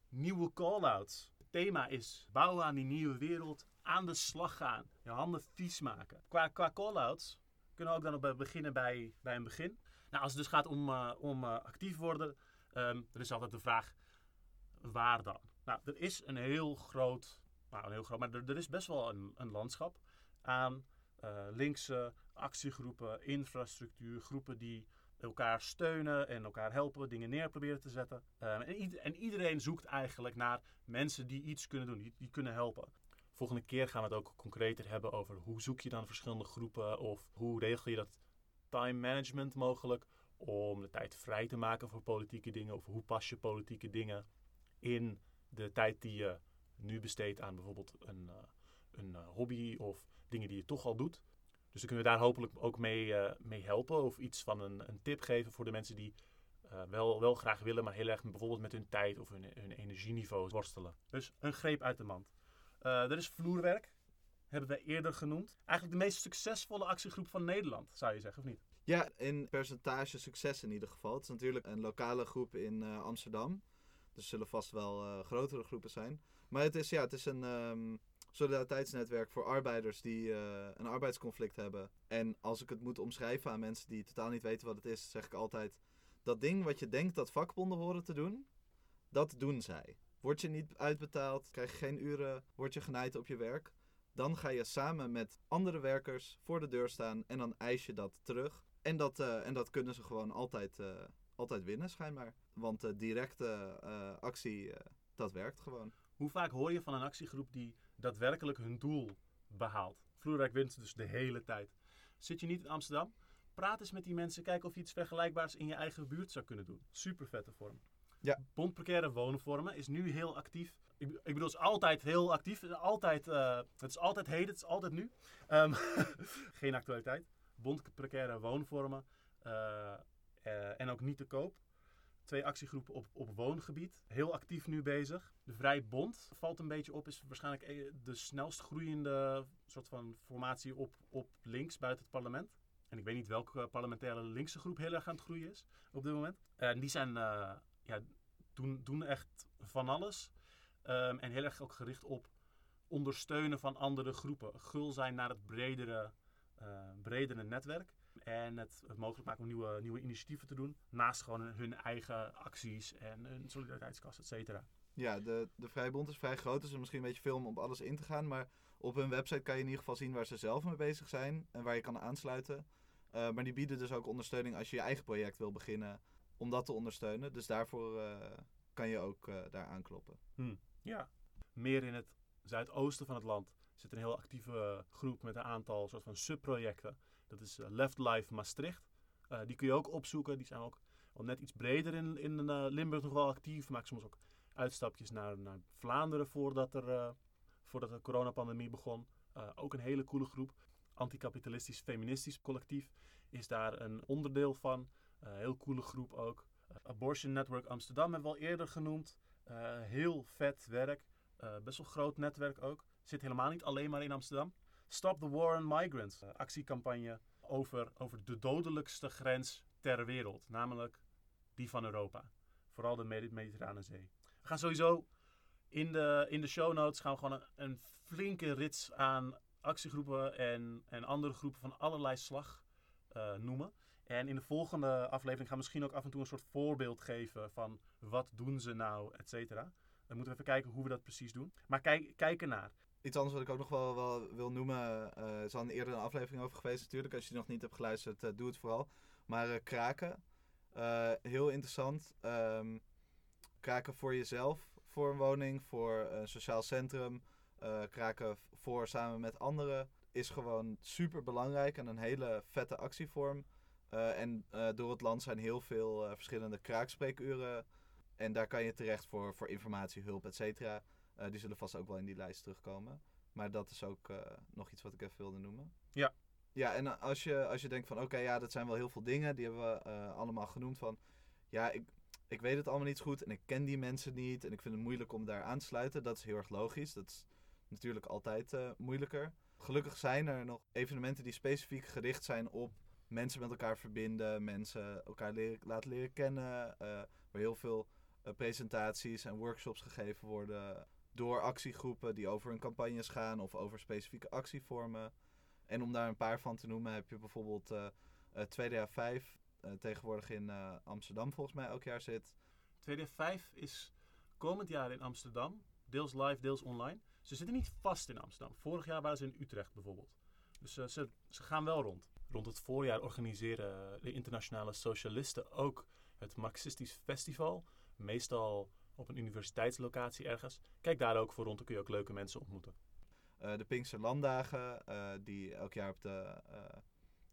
nieuwe call-outs. Het thema is bouwen aan die nieuwe wereld, aan de slag gaan, je handen vies maken. Qua, qua call-outs kunnen we ook dan op, beginnen bij, bij een begin. Nou, als het dus gaat om, eh, om eh, actief worden, ehm er is altijd de vraag, waar dan? Nou, er is een heel groot, nou een heel groot, maar er, er is best wel een, een landschap aan eh, linkse actiegroepen, infrastructuur, groepen die elkaar steunen en elkaar helpen, dingen neer proberen te zetten. Ehm, en, ied- en iedereen zoekt eigenlijk naar mensen die iets kunnen doen, die kunnen helpen. Volgende keer gaan we het ook concreter hebben over hoe zoek je dan verschillende groepen of hoe regel je dat time management mogelijk om de tijd vrij te maken voor politieke dingen of hoe pas je politieke dingen in de tijd die je nu besteedt aan bijvoorbeeld een, eh, een eh, hobby of dingen die je toch al doet. Dus dan kunnen we daar hopelijk ook mee, eh, mee helpen of iets van een, een tip geven voor de mensen die wel, wel graag willen, maar heel erg bijvoorbeeld met hun tijd of hun, hun energieniveau worstelen. Dus een greep uit de mand. Eh, er is vloerwerk, hebben wij eerder genoemd. Eigenlijk de meest succesvolle actiegroep van Nederland, zou je zeggen, of niet? Ja, in percentage succes in ieder geval. Het is natuurlijk een lokale groep in eh, Amsterdam. Dus zullen vast wel eh, grotere groepen zijn. Maar het is, ja, het is een ehm, solidariteitsnetwerk voor arbeiders die eh, een arbeidsconflict hebben. En als ik het moet omschrijven aan mensen die totaal niet weten wat het is, zeg ik altijd: dat ding wat je denkt dat vakbonden horen te doen, dat doen zij. Word je niet uitbetaald, krijg je geen uren, word je genaaid op je werk. Dan ga je samen met andere werkers voor de deur staan en dan eis je dat terug. En dat, eh, en dat kunnen ze gewoon altijd, eh, altijd winnen, schijnbaar. Want eh, directe actie, dat werkt gewoon. Hoe vaak hoor je van een actiegroep die daadwerkelijk hun doel behaalt? Vloerwerk wint dus de hele tijd. Zit je niet in Amsterdam? Praat eens met die mensen, kijk of je iets vergelijkbaars in je eigen buurt zou kunnen doen. Super vette vorm. Ja. Bond Precaire Wonenvormen is nu heel actief. Ik, ik bedoel, het is altijd heel actief. Altijd, eh, het is altijd heden, het is altijd nu. Ehm, geen actualiteit. Bond Precaire Woonvormen. eh, eh, en ook niet te koop. Twee actiegroepen op, op woongebied. Heel actief nu bezig. De Vrij Bond valt een beetje op. Is waarschijnlijk de snelst groeiende soort van formatie op, op links buiten het parlement. En ik weet niet welke parlementaire linkse groep heel erg aan het groeien is op dit moment. En die zijn, ja, doen, doen echt van alles. Ehm, en heel erg ook gericht op ondersteunen van andere groepen. Gul zijn naar het bredere, eh, bredere netwerk. En het, het mogelijk maken om nieuwe, nieuwe initiatieven te doen. Naast gewoon hun eigen acties en hun solidariteitskast, et cetera. Ja, de, de Vrijbond is vrij groot, dus is misschien een beetje veel om op alles in te gaan. Maar op hun website kan je in ieder geval zien waar ze zelf mee bezig zijn en waar je kan aansluiten. Eh, maar die bieden dus ook ondersteuning als je je eigen project wil beginnen om dat te ondersteunen. Dus daarvoor eh, kan je ook daar aankloppen. Ja. Meer in het zuidoosten van het land zit een heel actieve groep met een aantal soort van subprojecten. Dat is eh, Left Life Maastricht. Eh, die kun je ook opzoeken. Die zijn ook al net iets breder in, in eh, Limburg nog wel actief. Maken soms ook uitstapjes naar, naar Vlaanderen voordat, er, eh, voordat de coronapandemie begon. Eh, ook een hele coole groep. Anticapitalistisch Feministisch Collectief is daar een onderdeel van. Eh, heel coole groep ook. Eh, Abortion Network Amsterdam hebben we al eerder genoemd. Eh, heel vet werk. Eh, best wel groot netwerk ook. Zit helemaal niet alleen maar in Amsterdam. Stop the War on Migrants. eh, actiecampagne over, over de dodelijkste grens ter wereld. Namelijk die van Europa. Vooral de Medi- Mediterrane Zee. We gaan sowieso in de, in de show notes gaan we gewoon een, een flinke rits aan actiegroepen en, en andere groepen van allerlei slag noemen. En in de volgende aflevering gaan we misschien ook af en toe een soort voorbeeld geven van wat doen ze nou, et cetera. Dan moeten we even kijken hoe we dat precies doen. Maar kijk, ernaar. Iets anders wat ik ook nog wel, wel wil noemen, eh is al een eerder een aflevering over geweest natuurlijk. Als je die nog niet hebt geluisterd, eh, doe het vooral. Maar eh, kraken, heel interessant. Ehm, kraken voor jezelf, voor een woning, voor een sociaal centrum. kraken voor samen met anderen is gewoon super belangrijk en een hele vette actievorm. Eh, en eh, door het land zijn heel veel eh, verschillende kraakspreekuren. En daar kan je terecht voor, voor informatie, hulp, et cetera. Die zullen vast ook wel in die lijst terugkomen. Maar dat is ook nog iets wat ik even wilde noemen. Ja. Ja, en als je, als je denkt van oké, ja, dat zijn wel heel veel dingen. Die hebben we allemaal genoemd van... Ja, ik, ik weet het allemaal niet goed en ik ken die mensen niet. En ik vind het moeilijk om daar aan te sluiten. Dat is heel erg logisch. Dat is natuurlijk altijd moeilijker. Gelukkig zijn er nog evenementen die specifiek gericht zijn op mensen met elkaar verbinden. Mensen elkaar laten leren kennen. eh, waar heel veel eh, presentaties en workshops gegeven worden door actiegroepen die over hun campagnes gaan of over specifieke actievormen. En om daar een paar van te noemen heb je bijvoorbeeld eh eh 2DA5, eh, tegenwoordig in Amsterdam volgens mij elk jaar zit. 2D5 is komend jaar in Amsterdam. Deels live, deels online. Ze zitten niet vast in Amsterdam. Vorig jaar waren ze in Utrecht bijvoorbeeld. Dus ze, ze gaan wel rond. Rond het voorjaar organiseren de internationale socialisten ook het Marxistisch Festival. Meestal op een universiteitslocatie ergens. Kijk daar ook voor rond, dan kun je ook leuke mensen ontmoeten. Eh, de Pinkster Landdagen, eh, die elk jaar op de eh,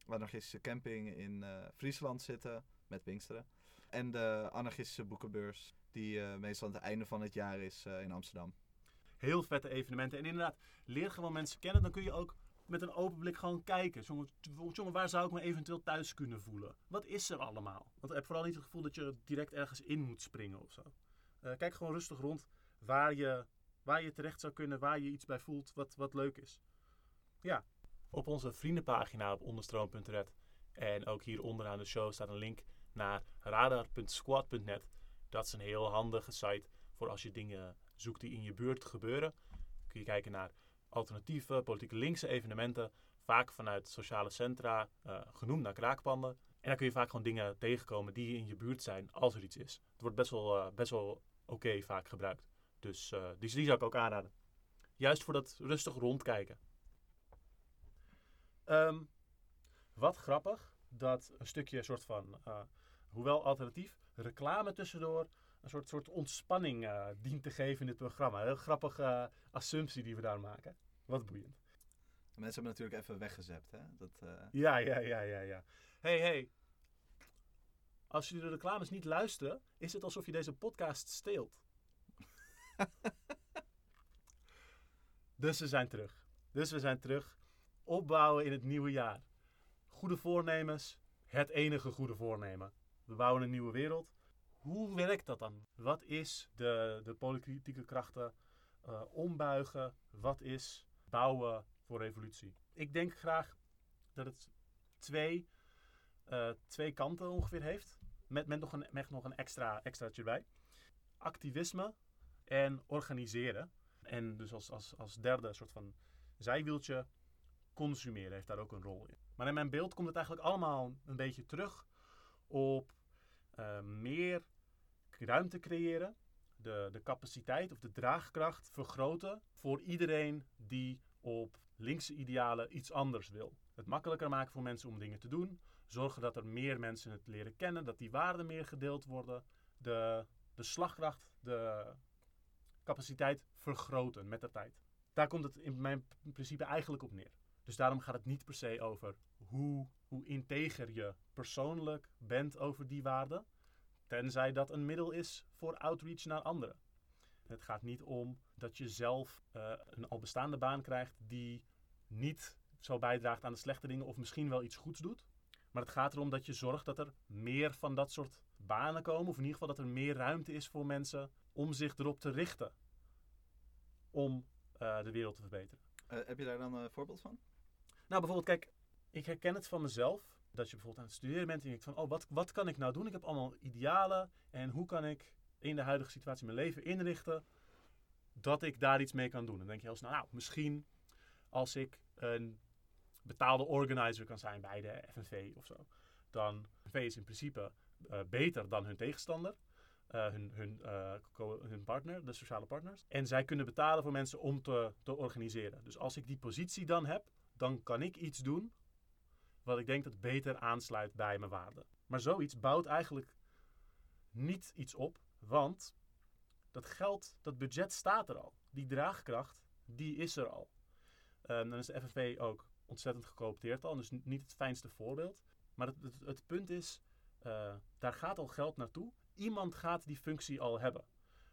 anarchistische camping in Friesland zitten, met Pinksteren. En de anarchistische boekenbeurs, die meestal aan het einde van het jaar is in Amsterdam. Heel vette evenementen. En inderdaad, leer gewoon mensen kennen. Dan kun je ook met een open blik gewoon kijken. Jongen, waar zou ik me eventueel thuis kunnen voelen? Wat is er allemaal? Want heb vooral niet het gevoel dat je direct ergens in moet springen of zo. Eh, kijk gewoon rustig rond waar je, waar je terecht zou kunnen, waar je iets bij voelt, wat, wat leuk is. Ja. Op onze vriendenpagina op onderstroom.net en ook hier onderaan de show staat een link naar radar.squad.net. Dat is een heel handige site voor als je dingen zoekt die in je buurt gebeuren. Kun je kijken naar alternatieve, politieke linkse evenementen. Vaak vanuit sociale centra, eh, genoemd naar kraakpanden. En dan kun je vaak gewoon dingen tegenkomen die in je buurt zijn als er iets is. Het wordt best wel, eh, best wel oké vaak gebruikt. Dus eh, die, zou ik ook aanraden. Juist voor dat rustig rondkijken. Ehm, wat grappig dat een stukje soort van, hoewel alternatief, reclame tussendoor een soort, soort ontspanning dient te geven in dit programma. Heel grappige assumptie die we daar maken. Wat boeiend. De mensen hebben natuurlijk even weggezept, hè? Dat, eh, Ja, ja, ja, ja, ja. hey, hey. Als jullie de reclames niet luisteren, is het alsof je deze podcast steelt. dus we zijn terug. Dus we zijn terug. Opbouwen in het nieuwe jaar. Goede voornemens. Het enige goede voornemen. We bouwen een nieuwe wereld. Hoe werkt dat dan? Wat is de, de politieke krachten eh, ombuigen? Wat is bouwen voor revolutie? Ik denk graag dat het twee, eh, twee kanten ongeveer heeft. Met, met nog een, met nog een extra, extraatje erbij. Activisme en organiseren. En dus als, als, als derde soort van zijwieltje, consumeren heeft daar ook een rol in. Maar in mijn beeld komt het eigenlijk allemaal een beetje terug op eh, meer ruimte creëren. De, de capaciteit of de draagkracht vergroten voor iedereen die op linkse idealen iets anders wil. Het makkelijker maken voor mensen om dingen te doen. Zorgen dat er meer mensen het leren kennen, dat die waarden meer gedeeld worden. De, de slagkracht, de capaciteit vergroten met de tijd. Daar komt het in mijn principe eigenlijk op neer. Dus daarom gaat het niet per se over hoe, hoe integer je persoonlijk bent over die waarden. Tenzij dat een middel is voor outreach naar anderen. Het gaat niet om dat je zelf eh, een al bestaande baan krijgt die niet zo bijdraagt aan de slechte dingen of misschien wel iets goeds doet. Maar het gaat erom dat je zorgt dat er meer van dat soort banen komen. Of in ieder geval dat er meer ruimte is voor mensen om zich erop te richten. Om eh, de wereld te verbeteren. eh, heb je daar dan een voorbeeld van? Nou, bijvoorbeeld, kijk, ik herken het van mezelf. Dat je bijvoorbeeld aan het studeren bent en je denkt van, oh, wat, wat kan ik nou doen? Ik heb allemaal idealen. En hoe kan ik in de huidige situatie mijn leven inrichten dat ik daar iets mee kan doen? Dan denk je heel snel, nou, misschien als ik een betaalde organizer kan zijn bij de FNV of zo. Dan FNV is in principe eh, beter dan hun tegenstander. eh, hun, hun, eh, hun partner, de sociale partners. En zij kunnen betalen voor mensen om te, te organiseren. Dus als ik die positie dan heb, dan kan ik iets doen wat ik denk dat beter aansluit bij mijn waarden. Maar zoiets bouwt eigenlijk niet iets op, want dat geld, dat budget staat er al. Die draagkracht, die is er al. Ehm, dan is de FNV ook ontzettend gecoopteerd al, dus niet het fijnste voorbeeld. Maar het, het, het punt is, eh, daar gaat al geld naartoe. Iemand gaat die functie al hebben.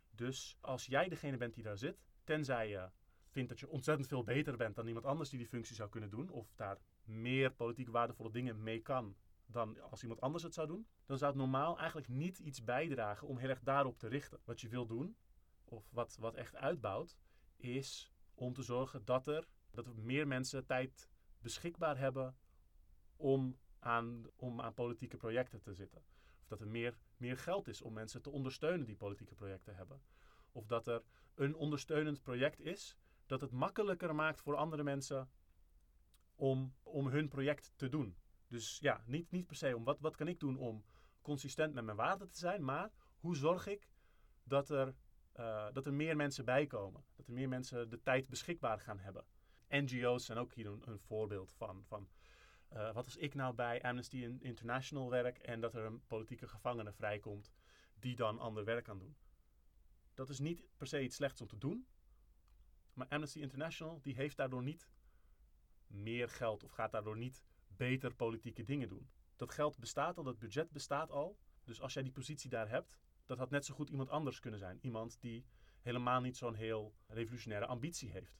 Dus als jij degene bent die daar zit, tenzij je vindt dat je ontzettend veel beter bent dan iemand anders die die functie zou kunnen doen, of daar meer politiek waardevolle dingen mee kan dan als iemand anders het zou doen, dan zou het normaal eigenlijk niet iets bijdragen om heel erg daarop te richten. Wat je wil doen, of wat, wat echt uitbouwt, is om te zorgen dat er, dat er meer mensen tijd beschikbaar hebben om aan, om aan politieke projecten te zitten. Of dat er meer, meer geld is om mensen te ondersteunen die politieke projecten hebben. Of dat er een ondersteunend project is dat het makkelijker maakt voor andere mensen om, om hun project te doen. Dus ja, niet, niet per se om wat, wat kan ik doen om consistent met mijn waarden te zijn, maar hoe zorg ik dat er, eh, dat er meer mensen bij komen? Dat er meer mensen de tijd beschikbaar gaan hebben. NGO's zijn ook hier een, een voorbeeld van. van eh, wat als ik nou bij Amnesty International werk en dat er een politieke gevangene vrijkomt die dan ander werk kan doen. Dat is niet per se iets slechts om te doen. Maar Amnesty International die heeft daardoor niet meer geld of gaat daardoor niet beter politieke dingen doen. Dat geld bestaat al, dat budget bestaat al. Dus als jij die positie daar hebt, dat had net zo goed iemand anders kunnen zijn. Iemand die helemaal niet zo'n heel revolutionaire ambitie heeft.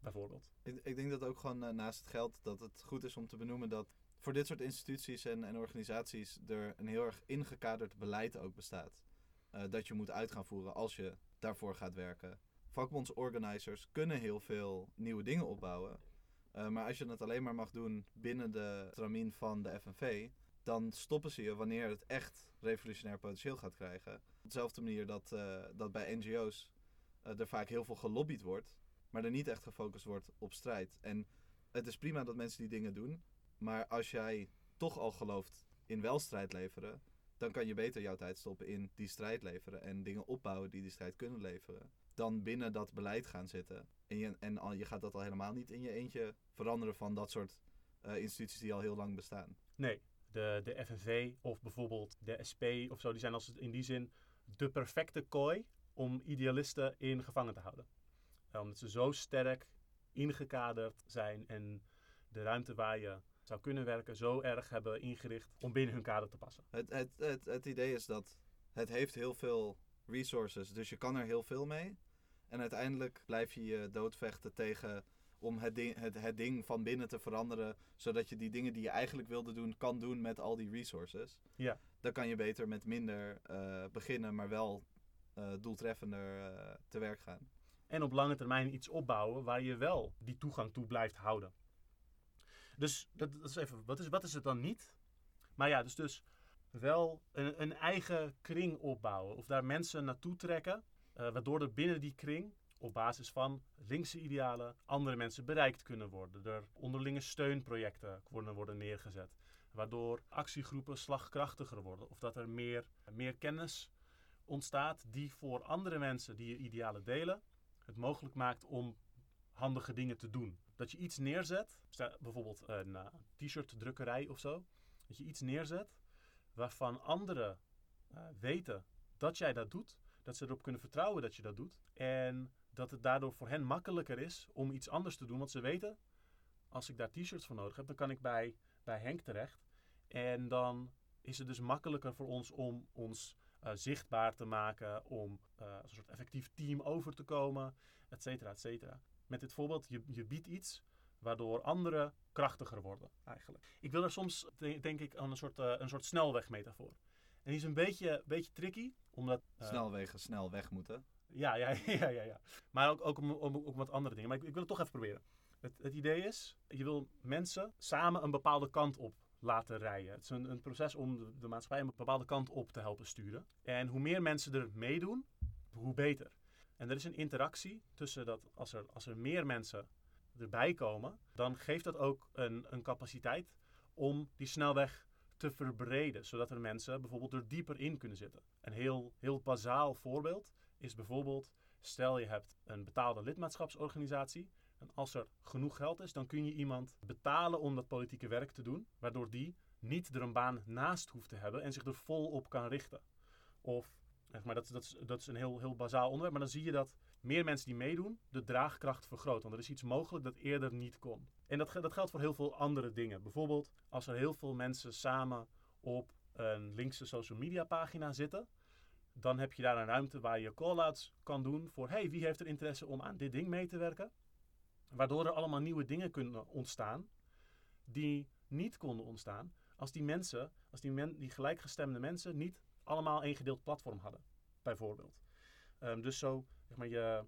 Bijvoorbeeld. Ik, ik denk dat ook gewoon uh, naast het geld dat het goed is om te benoemen dat voor dit soort instituties en, en organisaties er een heel erg ingekaderd beleid ook bestaat. Uh, dat je moet uit gaan voeren als je daarvoor gaat werken. Vakbondsorganisers kunnen heel veel nieuwe dingen opbouwen. Uh, maar als je het alleen maar mag doen binnen de tramien van de FNV, dan stoppen ze je wanneer het echt revolutionair potentieel gaat krijgen. Op dezelfde manier dat, uh, dat bij NGO's uh, er vaak heel veel gelobbyd wordt, maar er niet echt gefocust wordt op strijd. En het is prima dat mensen die dingen doen, maar als jij toch al gelooft in wel strijd leveren, dan kan je beter jouw tijd stoppen in die strijd leveren en dingen opbouwen die die strijd kunnen leveren. Dan binnen dat beleid gaan zitten. En je, en al, je gaat dat al helemaal niet in je eentje veranderen van dat soort uh, instituties die al heel lang bestaan. Nee, de, de FNV of bijvoorbeeld de SP of zo, die zijn als in die zin de perfecte kooi om idealisten in gevangen te houden. Uh, omdat ze zo sterk ingekaderd zijn en de ruimte waar je zou kunnen werken zo erg hebben ingericht om binnen hun kader te passen. Het, het, het, het idee is dat het heeft heel veel resources, dus je kan er heel veel mee. En uiteindelijk blijf je je doodvechten tegen om het ding, het, het ding van binnen te veranderen, zodat je die dingen die je eigenlijk wilde doen, kan doen met al die resources. Ja. Dan kan je beter met minder uh, beginnen, maar wel uh, doeltreffender uh, te werk gaan. En op lange termijn iets opbouwen waar je wel die toegang toe blijft houden. Dus dat, dat is even, wat is, wat is het dan niet? Maar ja, dus, dus wel een, een eigen kring opbouwen. Of daar mensen naartoe trekken, waardoor er binnen die kring op basis van linkse idealen andere mensen bereikt kunnen worden. Er onderlinge steunprojecten worden, neergezet. Waardoor actiegroepen slagkrachtiger worden. Of dat er meer, meer kennis ontstaat die voor andere mensen die je idealen delen, het mogelijk maakt om handige dingen te doen. Dat je iets neerzet, bijvoorbeeld een uh, t-shirt drukkerij of zo. Dat je iets neerzet waarvan anderen uh, weten dat jij dat doet. Dat ze erop kunnen vertrouwen dat je dat doet. En dat het daardoor voor hen makkelijker is om iets anders te doen. Want ze weten, als ik daar t-shirts voor nodig heb, dan kan ik bij, bij Henk terecht. En dan is het dus makkelijker voor ons om ons uh, zichtbaar te maken, om uh, als een soort effectief team over te komen, et cetera, et cetera. Met dit voorbeeld, je, je biedt iets waardoor anderen krachtiger worden, eigenlijk. Ik wil er soms, denk ik, aan een soort, uh, een soort snelwegmetafoor. En die is een beetje, beetje tricky, omdat... Snelwegen snel weg moeten. Ja, ja, ja, ja, ja. Maar ook, ook om, om, om wat andere dingen. Maar ik, ik wil het toch even proberen. Het, het, idee is, je wil mensen samen een bepaalde kant op laten rijden. Het is een, een proces om de, de, maatschappij een bepaalde kant op te helpen sturen. En hoe meer mensen er meedoen, hoe beter. En er is een interactie tussen dat als er, als er meer mensen erbij komen, dan geeft dat ook een, een capaciteit om die snelweg te verbreden. Zodat er mensen bijvoorbeeld er dieper in kunnen zitten. Een heel, heel bazaal voorbeeld is bijvoorbeeld, stel je hebt een betaalde lidmaatschapsorganisatie. En als er genoeg geld is, dan kun je iemand betalen om dat politieke werk te doen, waardoor die niet er een baan naast hoeft te hebben en zich er vol op kan richten. Of, maar dat, dat is een heel, heel bazaal onderwerp, maar dan zie je dat meer mensen die meedoen, de draagkracht vergroot. Want er is iets mogelijk dat eerder niet kon. En dat, dat geldt voor heel veel andere dingen. Bijvoorbeeld als er heel veel mensen samen op een linkse social media pagina zitten, dan heb je daar een ruimte waar je call-outs kan doen voor hey, wie heeft er interesse om aan dit ding mee te werken. Waardoor er allemaal nieuwe dingen kunnen ontstaan die niet konden ontstaan als die mensen, als die, die gelijkgestemde mensen niet allemaal één gedeeld platform hadden, bijvoorbeeld. Um, dus zo, zeg maar, je,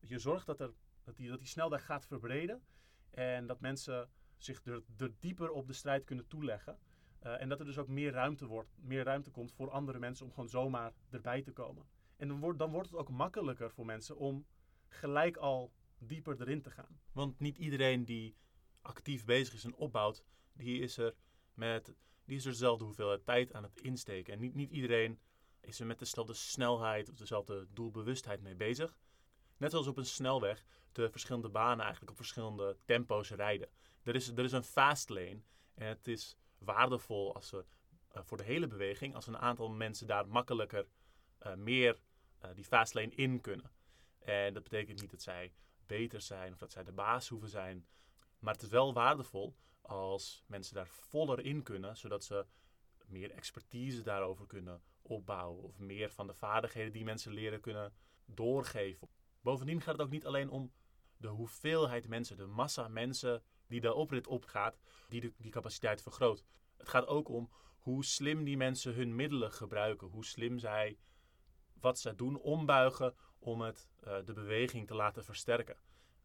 je zorgt dat, er, dat, die, dat die snelweg gaat verbreden en dat mensen zich er, er dieper op de strijd kunnen toeleggen. Uh, en dat er dus ook meer ruimte, wordt, meer ruimte komt voor andere mensen om gewoon zomaar erbij te komen. En dan wordt, dan wordt het ook makkelijker voor mensen om gelijk al dieper erin te gaan. Want niet iedereen die actief bezig is en opbouwt, die is er met die is er dezelfde hoeveelheid tijd aan het insteken. En niet, niet iedereen is er met dezelfde snelheid of dezelfde doelbewustheid mee bezig. net zoals op een snelweg de verschillende banen eigenlijk op verschillende tempo's rijden. Er is, er is een fast lane en het is waardevol als we eh, voor de hele beweging, als een aantal mensen daar makkelijker eh, meer uh, die fast lane in kunnen. En dat betekent niet dat zij beter zijn of dat zij de baas hoeven zijn. Maar het is wel waardevol als mensen daar voller in kunnen, zodat ze meer expertise daarover kunnen opbouwen. Of meer van de vaardigheden die mensen leren kunnen doorgeven. Bovendien gaat het ook niet alleen om de hoeveelheid mensen, de massa mensen die de oprit opgaat, die die capaciteit vergroot. Het gaat ook om hoe slim die mensen hun middelen gebruiken. Hoe slim zij wat ze doen ombuigen om het, uh, de beweging te laten versterken.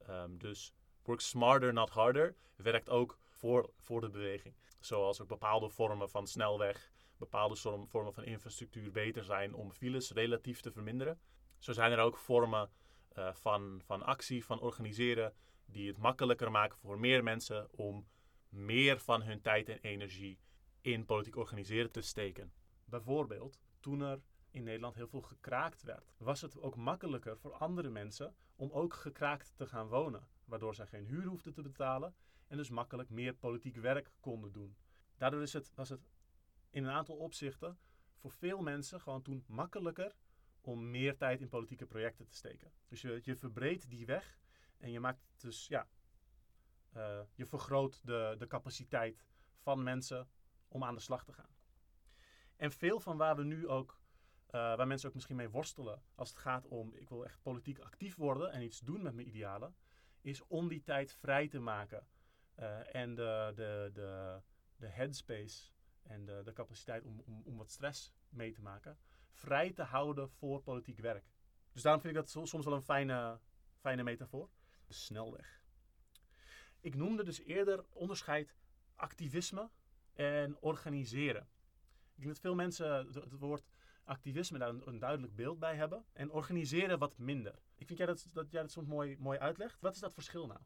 Um, dus work smarter, not harder werkt ook voor, voor de beweging. Zoals ook bepaalde vormen van snelweg, bepaalde vormen van infrastructuur beter zijn om files relatief te verminderen. Zo zijn er ook vormen uh, van, van actie, van organiseren, die het makkelijker maken voor meer mensen om meer van hun tijd en energie in politiek organiseren te steken. Bijvoorbeeld, toen er in Nederland heel veel gekraakt werd, was het ook makkelijker voor andere mensen om ook gekraakt te gaan wonen, waardoor zij geen huur hoefden te betalen en dus makkelijk meer politiek werk konden doen. Daardoor is het, was het in een aantal opzichten voor veel mensen gewoon toen makkelijker om meer tijd in politieke projecten te steken. Dus je, je verbreedt die weg en je maakt dus, ja, uh, je vergroot de, de capaciteit van mensen om aan de slag te gaan. En veel van waar we nu ook, uh, waar mensen ook misschien mee worstelen als het gaat om, ik wil echt politiek actief worden en iets doen met mijn idealen, is om die tijd vrij te maken en de, de, de, de headspace en de, de capaciteit om, om, om wat stress mee te maken, vrij te houden voor politiek werk. Dus daarom vind ik dat soms wel een fijne, fijne metafoor. De snelweg. Ik noemde dus eerder onderscheid activisme en organiseren. Ik denk dat veel mensen het woord activisme daar een, een, duidelijk beeld bij hebben. En organiseren wat minder. Ik vind jij dat, dat jij dat soms mooi, mooi uitlegt. Wat is dat verschil nou?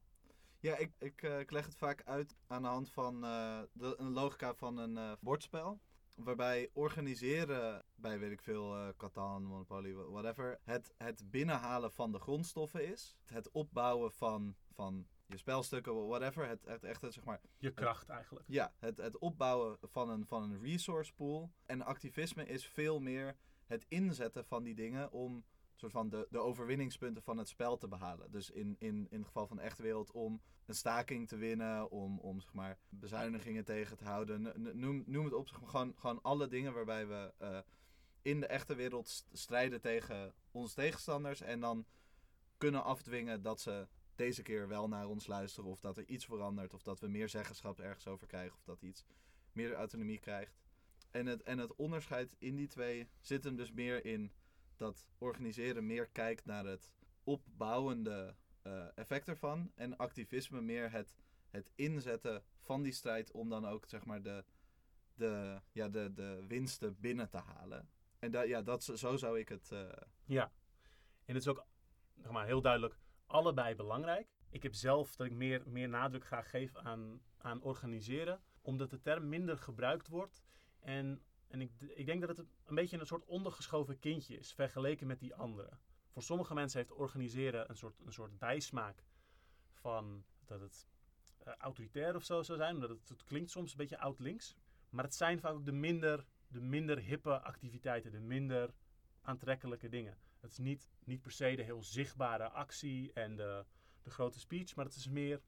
Ja, ik, ik, uh, ik leg het vaak uit aan de hand van uh, de, een logica van een bordspel. Waarbij organiseren bij, weet ik veel, Catan, Monopoly, whatever, het, het binnenhalen van de grondstoffen is. Het opbouwen van, van je spelstukken, whatever. Het, het echt, zeg maar... Je kracht eigenlijk. Ja, het, het opbouwen van een, van een resource pool. En activisme is veel meer het inzetten van die dingen om soort van de, de overwinningspunten van het spel te behalen. Dus in, in, in het geval van de echte wereld om een staking te winnen, om, om zeg maar, bezuinigingen tegen te houden. Noem, noem het op, zeg maar, gewoon, gewoon alle dingen waarbij we uh, in de echte wereld strijden tegen onze tegenstanders. En dan kunnen afdwingen dat ze deze keer wel naar ons luisteren. Of dat er iets verandert. Of dat we meer zeggenschap ergens over krijgen. Of dat iets meer autonomie krijgt. En het, en het onderscheid in die twee zit hem dus meer in dat organiseren meer kijkt naar het opbouwende uh, effect ervan. En activisme meer het, het inzetten van die strijd om dan ook zeg maar de, de, ja, de, de winsten binnen te halen. En da, ja, dat, zo zou ik het. Uh... Ja, en het is ook zeg maar, heel duidelijk allebei belangrijk. Ik heb zelf dat ik meer, meer nadruk graag geef aan, aan organiseren, omdat de term minder gebruikt wordt. En, en ik, ik denk dat het een beetje een soort ondergeschoven kindje is, vergeleken met die andere. Voor sommige mensen heeft organiseren een soort, een soort bijsmaak van dat het uh, autoritair of zo zou zijn, omdat het, het klinkt soms een beetje oud-links. Maar het zijn vaak ook de minder, de minder hippe activiteiten, de minder aantrekkelijke dingen. Het is niet, niet per se de heel zichtbare actie en de, de grote speech, maar het is meer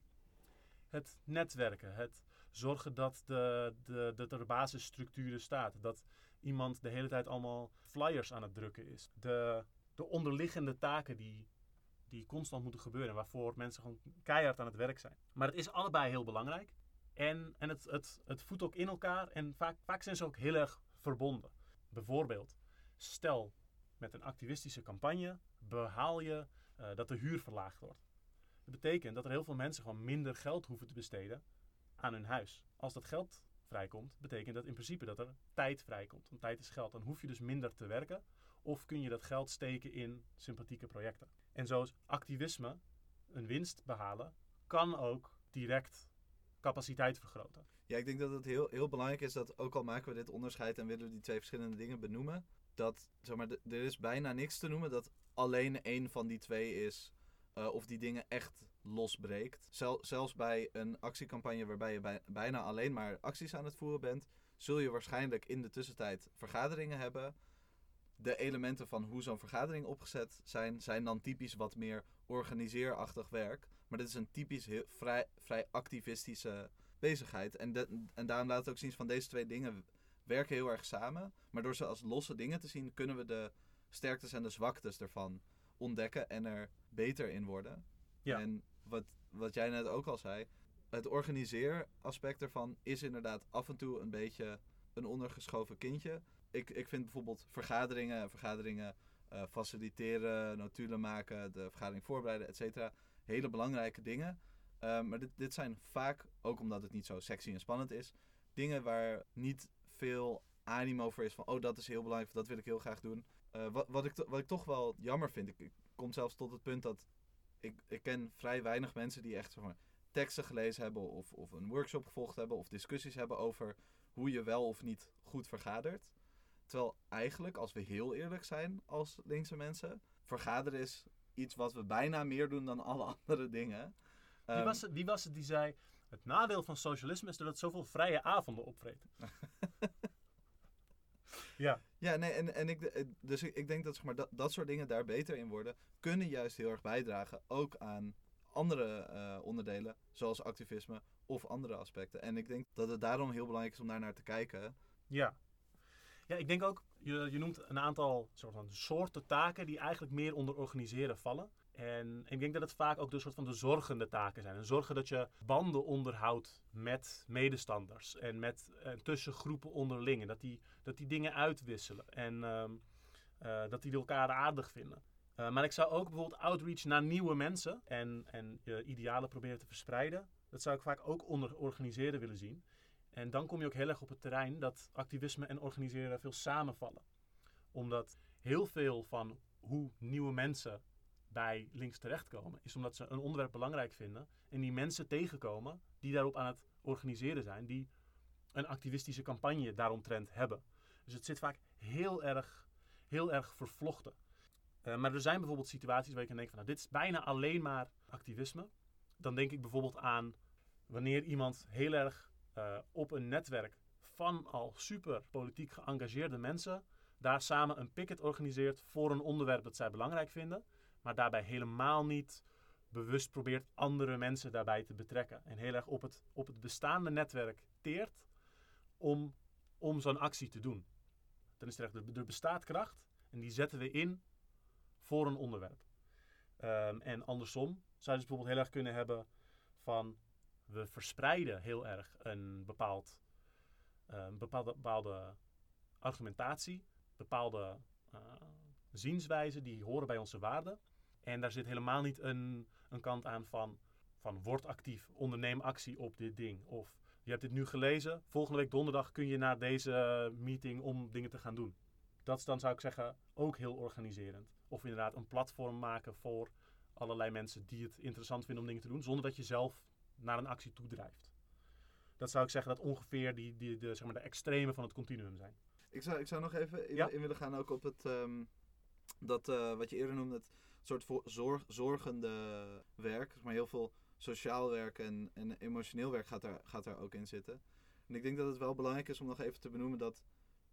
het netwerken. Het zorgen dat, de, de, dat er basisstructuren staat. Dat iemand de hele tijd allemaal flyers aan het drukken is. De, de onderliggende taken die, die constant moeten gebeuren. Waarvoor mensen gewoon keihard aan het werk zijn. Maar het is allebei heel belangrijk. En, en het, het, het voedt ook in elkaar. En vaak, vaak zijn ze ook heel erg verbonden. Bijvoorbeeld, stel met een activistische campagne behaal je uh, dat de huur verlaagd wordt. Dat betekent dat er heel veel mensen gewoon minder geld hoeven te besteden aan hun huis. Als dat geld vrijkomt, betekent dat in principe dat er tijd vrijkomt. Want tijd is geld. Dan hoef je dus minder te werken. Of kun je dat geld steken in sympathieke projecten. En zo is activisme, een winst behalen, kan ook direct capaciteit vergroten. Ja, ik denk dat het heel, heel belangrijk is dat ook al maken we dit onderscheid en willen we die twee verschillende dingen benoemen, dat zeg maar, er is bijna niks te noemen dat alleen één van die twee is. eh, of die dingen echt losbreekt. Zel- zelfs bij een actiecampagne waarbij je bij- bijna alleen maar acties aan het voeren bent, zul je waarschijnlijk in de tussentijd vergaderingen hebben. De elementen van hoe zo'n vergadering opgezet zijn, zijn dan typisch wat meer organiseerachtig werk. Maar dit is een typisch heel, vrij, vrij activistische bezigheid. En, en daarom laat het ook zien van deze twee dingen werken heel erg samen. Maar door ze als losse dingen te zien, kunnen we de sterktes en de zwaktes ervan ontdekken en er beter in worden. Ja. En wat, wat jij net ook al zei, het organiseeraspect ervan is inderdaad af en toe een beetje een ondergeschoven kindje. Ik, ik vind bijvoorbeeld vergaderingen, vergaderingen eh, faciliteren, notulen maken, de vergadering voorbereiden, et cetera, hele belangrijke dingen. Eh, maar dit, dit zijn vaak, ook omdat het niet zo sexy en spannend is, dingen waar niet veel animo voor is van, oh dat is heel belangrijk, dat wil ik heel graag doen. Eh, wat, wat, ik, wat ik toch wel jammer vind, ik kom zelfs tot het punt dat ik, ik ken vrij weinig mensen die echt zeg maar, teksten gelezen hebben of, of een workshop gevolgd hebben of discussies hebben over hoe je wel of niet goed vergadert. Terwijl eigenlijk, als we heel eerlijk zijn als linkse mensen, vergaderen is iets wat we bijna meer doen dan alle andere dingen. Wie Ehm, was, het, wie was het die zei... Het nadeel van socialisme is dat het zoveel vrije avonden opvreet. ja, Ja, nee, en, en ik, eh, dus ik, ik denk dat, zeg maar, dat dat soort dingen daar beter in worden, kunnen juist heel erg bijdragen, ook aan andere eh, onderdelen, zoals activisme of andere aspecten. En ik denk dat het daarom heel belangrijk is om daar naar te kijken. ja. Ja, ik denk ook, je, je noemt een aantal soort van soorten taken die eigenlijk meer onder organiseren vallen. En ik denk dat het vaak ook de soort van de zorgende taken zijn. En zorgen dat je banden onderhoudt met medestanders en met eh, tussen groepen onderling. En dat die, dat die dingen uitwisselen en ehm, eh, dat die elkaar aardig vinden. Eh, maar ik zou ook bijvoorbeeld outreach naar nieuwe mensen en, en je idealen proberen te verspreiden. Dat zou ik vaak ook onder organiseren willen zien. En dan kom je ook heel erg op het terrein dat activisme en organiseren veel samenvallen. Omdat heel veel van hoe nieuwe mensen bij links terechtkomen, is omdat ze een onderwerp belangrijk vinden en die mensen tegenkomen die daarop aan het organiseren zijn, die een activistische campagne daaromtrent hebben. Dus het zit vaak heel erg, heel erg vervlochten. Eh, maar er zijn bijvoorbeeld situaties waar je kan denken van nou, dit is bijna alleen maar activisme. Dan denk ik bijvoorbeeld aan wanneer iemand heel erg eh, op een netwerk van al super politiek geëngageerde mensen daar samen een picket organiseert voor een onderwerp dat zij belangrijk vinden, maar daarbij helemaal niet bewust probeert andere mensen daarbij te betrekken. En heel erg op het, op het bestaande netwerk teert om, om zo'n actie te doen. Dan is er echt, er er bestaat kracht en die zetten we in voor een onderwerp. Ehm, en andersom zou je dus bijvoorbeeld heel erg kunnen hebben van we verspreiden heel erg een bepaald, eh, bepaalde, bepaalde argumentatie, bepaalde eh, zienswijzen die horen bij onze waarden. En daar zit helemaal niet een, een kant aan van, van word actief, onderneem actie op dit ding. Of je hebt dit nu gelezen, volgende week donderdag kun je naar deze meeting om dingen te gaan doen. Dat is dan zou ik zeggen ook heel organiserend. Of inderdaad een platform maken voor allerlei mensen die het interessant vinden om dingen te doen, zonder dat je zelf naar een actie toedrijft. Dat zou ik zeggen dat ongeveer die, die, de, zeg maar de extreme van het continuum zijn. Ik zou, ik zou nog even in, Ja. in willen gaan ook op het, ehm, dat, eh, wat je eerder noemde, het soort voor, zorg, zorgende werk. Maar heel veel sociaal werk en, en emotioneel werk gaat daar, gaat daar ook in zitten. En ik denk dat het wel belangrijk is om nog even te benoemen dat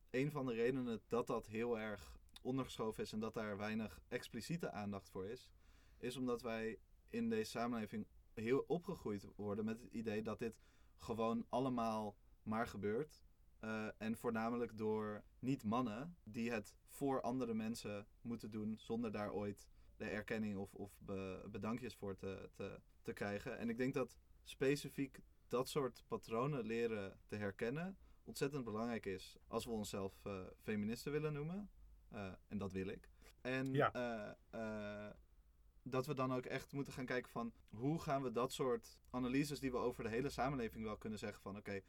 een van de redenen dat dat heel erg ondergeschoven is en dat daar weinig expliciete aandacht voor is, is omdat wij in deze samenleving heel opgegroeid worden met het idee dat dit gewoon allemaal maar gebeurt. Eh, en voornamelijk door niet-mannen die het voor andere mensen moeten doen zonder daar ooit de erkenning of, of be- bedankjes voor te, te, te krijgen. En ik denk dat specifiek dat soort patronen leren te herkennen ontzettend belangrijk is als we onszelf eh, feministen willen noemen. Eh, en dat wil ik. En Ja. Dat we dan ook echt moeten gaan kijken van hoe gaan we dat soort analyses die we over de hele samenleving wel kunnen zeggen van oké,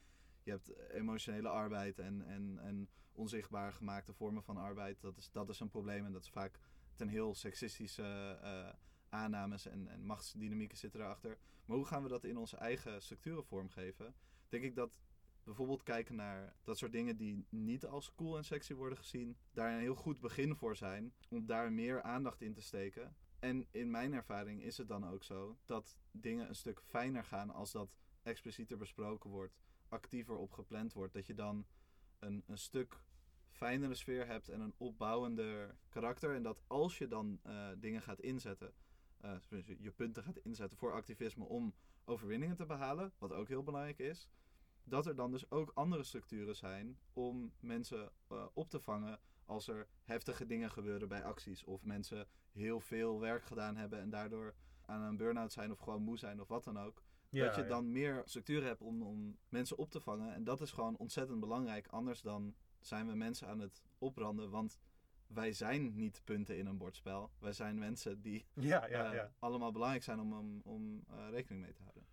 je hebt emotionele arbeid en, en, en onzichtbaar gemaakte vormen van arbeid. Dat is, dat is een probleem en dat is vaak ten heel seksistische eh, aannames en, en machtsdynamieken zitten erachter. Maar hoe gaan we dat in onze eigen structuren vormgeven? Denk ik dat bijvoorbeeld kijken naar dat soort dingen die niet als cool en sexy worden gezien, daar een heel goed begin voor zijn om daar meer aandacht in te steken. En in mijn ervaring is het dan ook zo dat dingen een stuk fijner gaan als dat explicieter besproken wordt, actiever op gepland wordt. Dat je dan een, een stuk fijnere sfeer hebt en een opbouwender karakter. En dat als je dan eh, dingen gaat inzetten, eh, je punten gaat inzetten voor activisme om overwinningen te behalen, wat ook heel belangrijk is, dat er dan dus ook andere structuren zijn om mensen eh, op te vangen als er heftige dingen gebeuren bij acties. Of mensen heel veel werk gedaan hebben en daardoor aan een burn-out zijn of gewoon moe zijn of wat dan ook. dat je dan meer structuren hebt om, om mensen op te vangen. En dat is gewoon ontzettend belangrijk. Anders dan zijn we mensen aan het opbranden. Want wij zijn niet punten in een bordspel. Wij zijn mensen die ja, ja, uh, allemaal belangrijk zijn om, om, om uh, rekening mee te houden.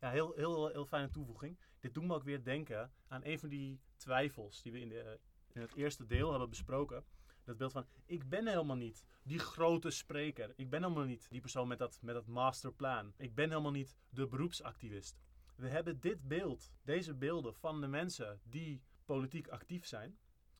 Ja, heel, heel, heel fijne toevoeging. Dit doet me ook weer denken aan een van die twijfels die we in, de, in het eerste deel hebben besproken. Dat beeld van, ik ben helemaal niet die grote spreker. Ik ben helemaal niet die persoon met dat, met dat masterplan. Ik ben helemaal niet de beroepsactivist. We hebben dit beeld, deze beelden van de mensen die politiek actief zijn.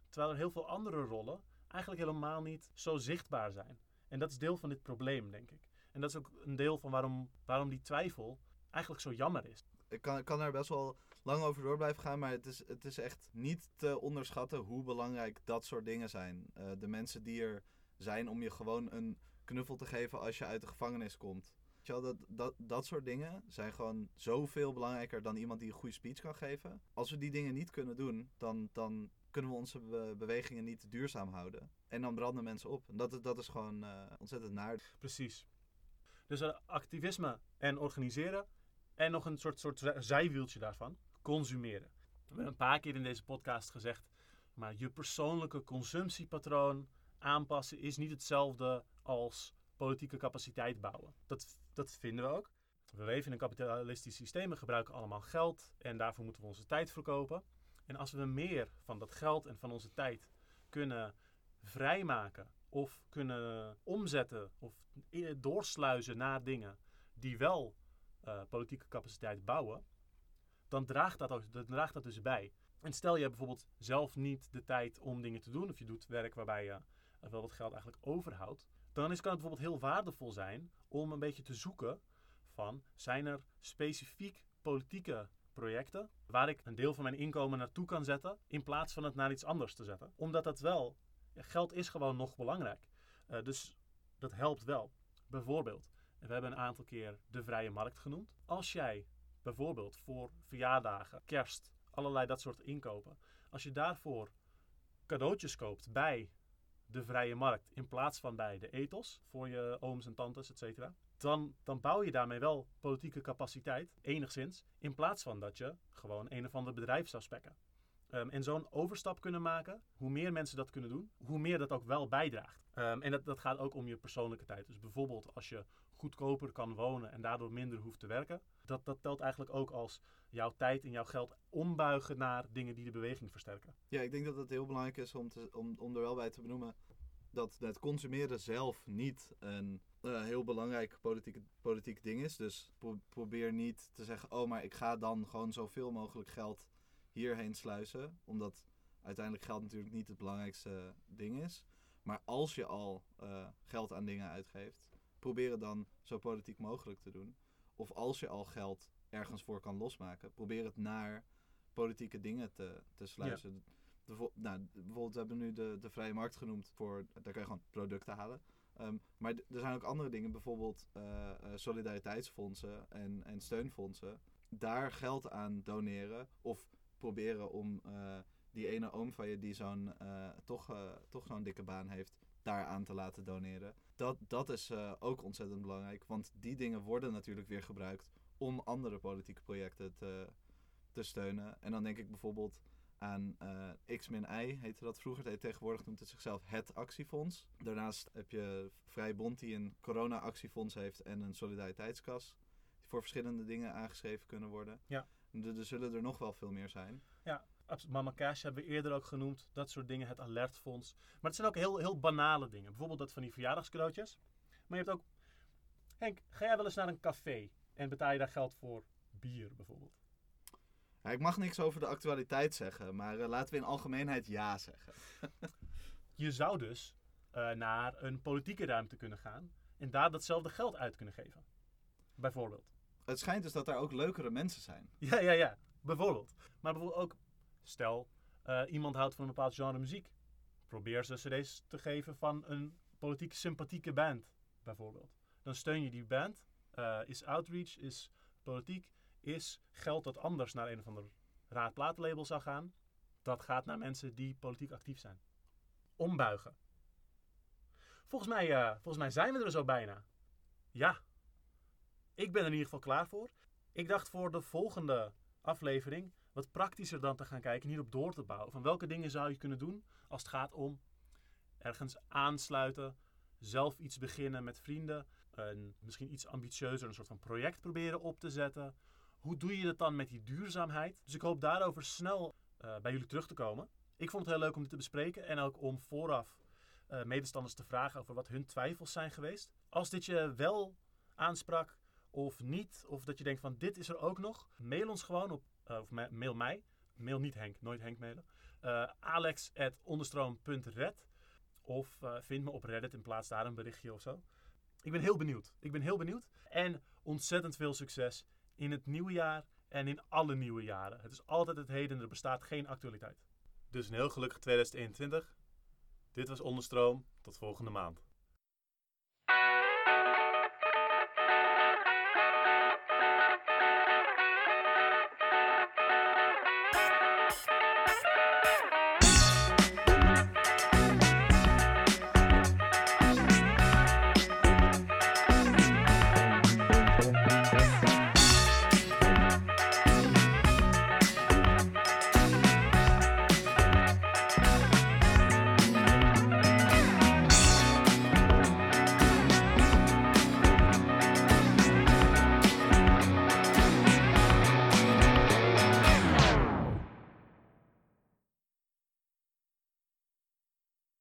Terwijl er heel veel andere rollen eigenlijk helemaal niet zo zichtbaar zijn. En dat is deel van dit probleem, denk ik. En dat is ook een deel van waarom, waarom die twijfel eigenlijk zo jammer is. Ik kan, kan er best wel lang over door blijven gaan, maar het is, het is echt niet te onderschatten hoe belangrijk dat soort dingen zijn. Uh, de mensen die er zijn om je gewoon een knuffel te geven als je uit de gevangenis komt. Dat, dat, dat soort dingen zijn gewoon zoveel belangrijker dan iemand die een goede speech kan geven. Als we die dingen niet kunnen doen, dan, dan kunnen we onze be bewegingen niet duurzaam houden. En dan branden mensen op. En dat, dat is gewoon uh, ontzettend naar. Precies. Dus uh, activisme en organiseren. En nog een soort, soort zijwieltje daarvan. Consumeren. We hebben een paar keer in deze podcast gezegd. Maar je persoonlijke consumptiepatroon aanpassen is niet hetzelfde als politieke capaciteit bouwen. Dat, dat vinden we ook. We leven in een kapitalistisch systeem, we gebruiken allemaal geld en daarvoor moeten we onze tijd verkopen. En als we meer van dat geld en van onze tijd kunnen vrijmaken of kunnen omzetten of doorsluizen naar dingen die wel uh, politieke capaciteit bouwen, dan draagt dat, draagt dus bij. En stel je hebt bijvoorbeeld zelf niet de tijd om dingen te doen, of je doet werk waarbij je wel wat geld eigenlijk overhoudt, dan is, kan het bijvoorbeeld heel waardevol zijn om een beetje te zoeken van zijn er specifiek politieke projecten waar ik een deel van mijn inkomen naartoe kan zetten in plaats van het naar iets anders te zetten. Omdat dat wel, geld is gewoon nog belangrijk. Uh, dus dat helpt wel. Bijvoorbeeld, we hebben een aantal keer de vrije markt genoemd. Als jij bijvoorbeeld voor verjaardagen, kerst, allerlei dat soort inkopen, als je daarvoor cadeautjes koopt bij de vrije markt in plaats van bij de ethos voor je ooms en tantes, et cetera, dan, dan bouw je daarmee wel politieke capaciteit, enigszins, in plaats van dat je gewoon een of ander bedrijf zou spekken. Um, en zo'n overstap kunnen maken, hoe meer mensen dat kunnen doen, hoe meer dat ook wel bijdraagt. Um, en dat, dat gaat ook om je persoonlijke tijd. Dus bijvoorbeeld als je goedkoper kan wonen en daardoor minder hoeft te werken, dat, dat telt eigenlijk ook als jouw tijd en jouw geld ombuigen naar dingen die de beweging versterken. Ja, ik denk dat het heel belangrijk is om, te, om, om er wel bij te benoemen dat het consumeren zelf niet een uh, heel belangrijk politiek, politiek ding is. Dus probeer niet te zeggen, oh, maar ik ga dan gewoon zoveel mogelijk geld hierheen sluizen. Omdat uiteindelijk geld natuurlijk niet het belangrijkste ding is. Maar als je al uh, geld aan dingen uitgeeft, probeer het dan zo politiek mogelijk te doen. Of als je al geld ergens voor kan losmaken, probeer het naar politieke dingen te, te sluizen. Ja. De, nou, bijvoorbeeld, we hebben nu de, de vrije markt genoemd. Voor, daar kan je gewoon producten halen. Um, maar er zijn ook andere dingen, bijvoorbeeld uh, uh, solidariteitsfondsen en, en steunfondsen. Daar geld aan doneren of proberen om uh, die ene oom van je die zo'n toch, toch zo'n dikke baan heeft, daaraan te laten doneren. Dat, dat is ook ontzettend belangrijk, want die dingen worden natuurlijk weer gebruikt om andere politieke projecten te, te steunen. En dan denk ik bijvoorbeeld aan uh, X-Y, heette dat vroeger. Het tegenwoordig noemt het zichzelf het actiefonds. Daarnaast heb je Vrij Bond die een corona-actiefonds heeft en een solidariteitskas. Die voor verschillende dingen aangeschreven kunnen worden. Ja. Er, er zullen er nog wel veel meer zijn. Ja, Mama Cash hebben we eerder ook genoemd. Dat soort dingen, het alertfonds. Maar het zijn ook heel, heel banale dingen. Bijvoorbeeld dat van die verjaardagscadeautjes. Maar je hebt ook... Henk, ga jij wel eens naar een café en betaal je daar geld voor bier bijvoorbeeld? Ja, ik mag niks over de actualiteit zeggen, maar eh, laten we in algemeenheid ja zeggen. Je zou dus eh, naar een politieke ruimte kunnen gaan en daar datzelfde geld uit kunnen geven. Bijvoorbeeld. Het schijnt dus dat daar ook leukere mensen zijn. Ja, ja, ja. Bijvoorbeeld. Maar bijvoorbeeld ook, stel, eh, iemand houdt van een bepaald genre muziek. Probeer ze cd's te geven van een politiek sympathieke band, bijvoorbeeld. Dan steun je die band. eh, is outreach, is politiek, is geld dat anders naar een of ander raadplaatlabel zou gaan. Dat gaat naar mensen die politiek actief zijn. Ombuigen. Volgens mij, eh, volgens mij zijn we er zo bijna. Ja. Ik ben er in ieder geval klaar voor. Ik dacht voor de volgende aflevering wat praktischer dan te gaan kijken en hierop door te bouwen. Van welke dingen zou je kunnen doen als het gaat om ergens aansluiten, zelf iets beginnen met vrienden, een misschien iets ambitieuzer een soort van project proberen op te zetten. Hoe doe je dat dan met die duurzaamheid? Dus ik hoop daarover snel eh, bij jullie terug te komen. Ik vond het heel leuk om dit te bespreken en ook om vooraf eh, medestanders te vragen over wat hun twijfels zijn geweest. Als dit je wel aansprak of niet, of dat je denkt van dit is er ook nog, mail ons gewoon op, of ma- mail mij, mail niet Henk, nooit Henk mailen, uh, alex.onderstroom.red of eh, vind me op Reddit en plaats daar een berichtje of zo. Ik ben heel benieuwd. Ik ben heel benieuwd. En ontzettend veel succes in het nieuwe jaar en in alle nieuwe jaren. Het is altijd het heden, er bestaat geen actualiteit. Dus een heel gelukkig 2021. Dit was Onderstroom. Tot volgende maand.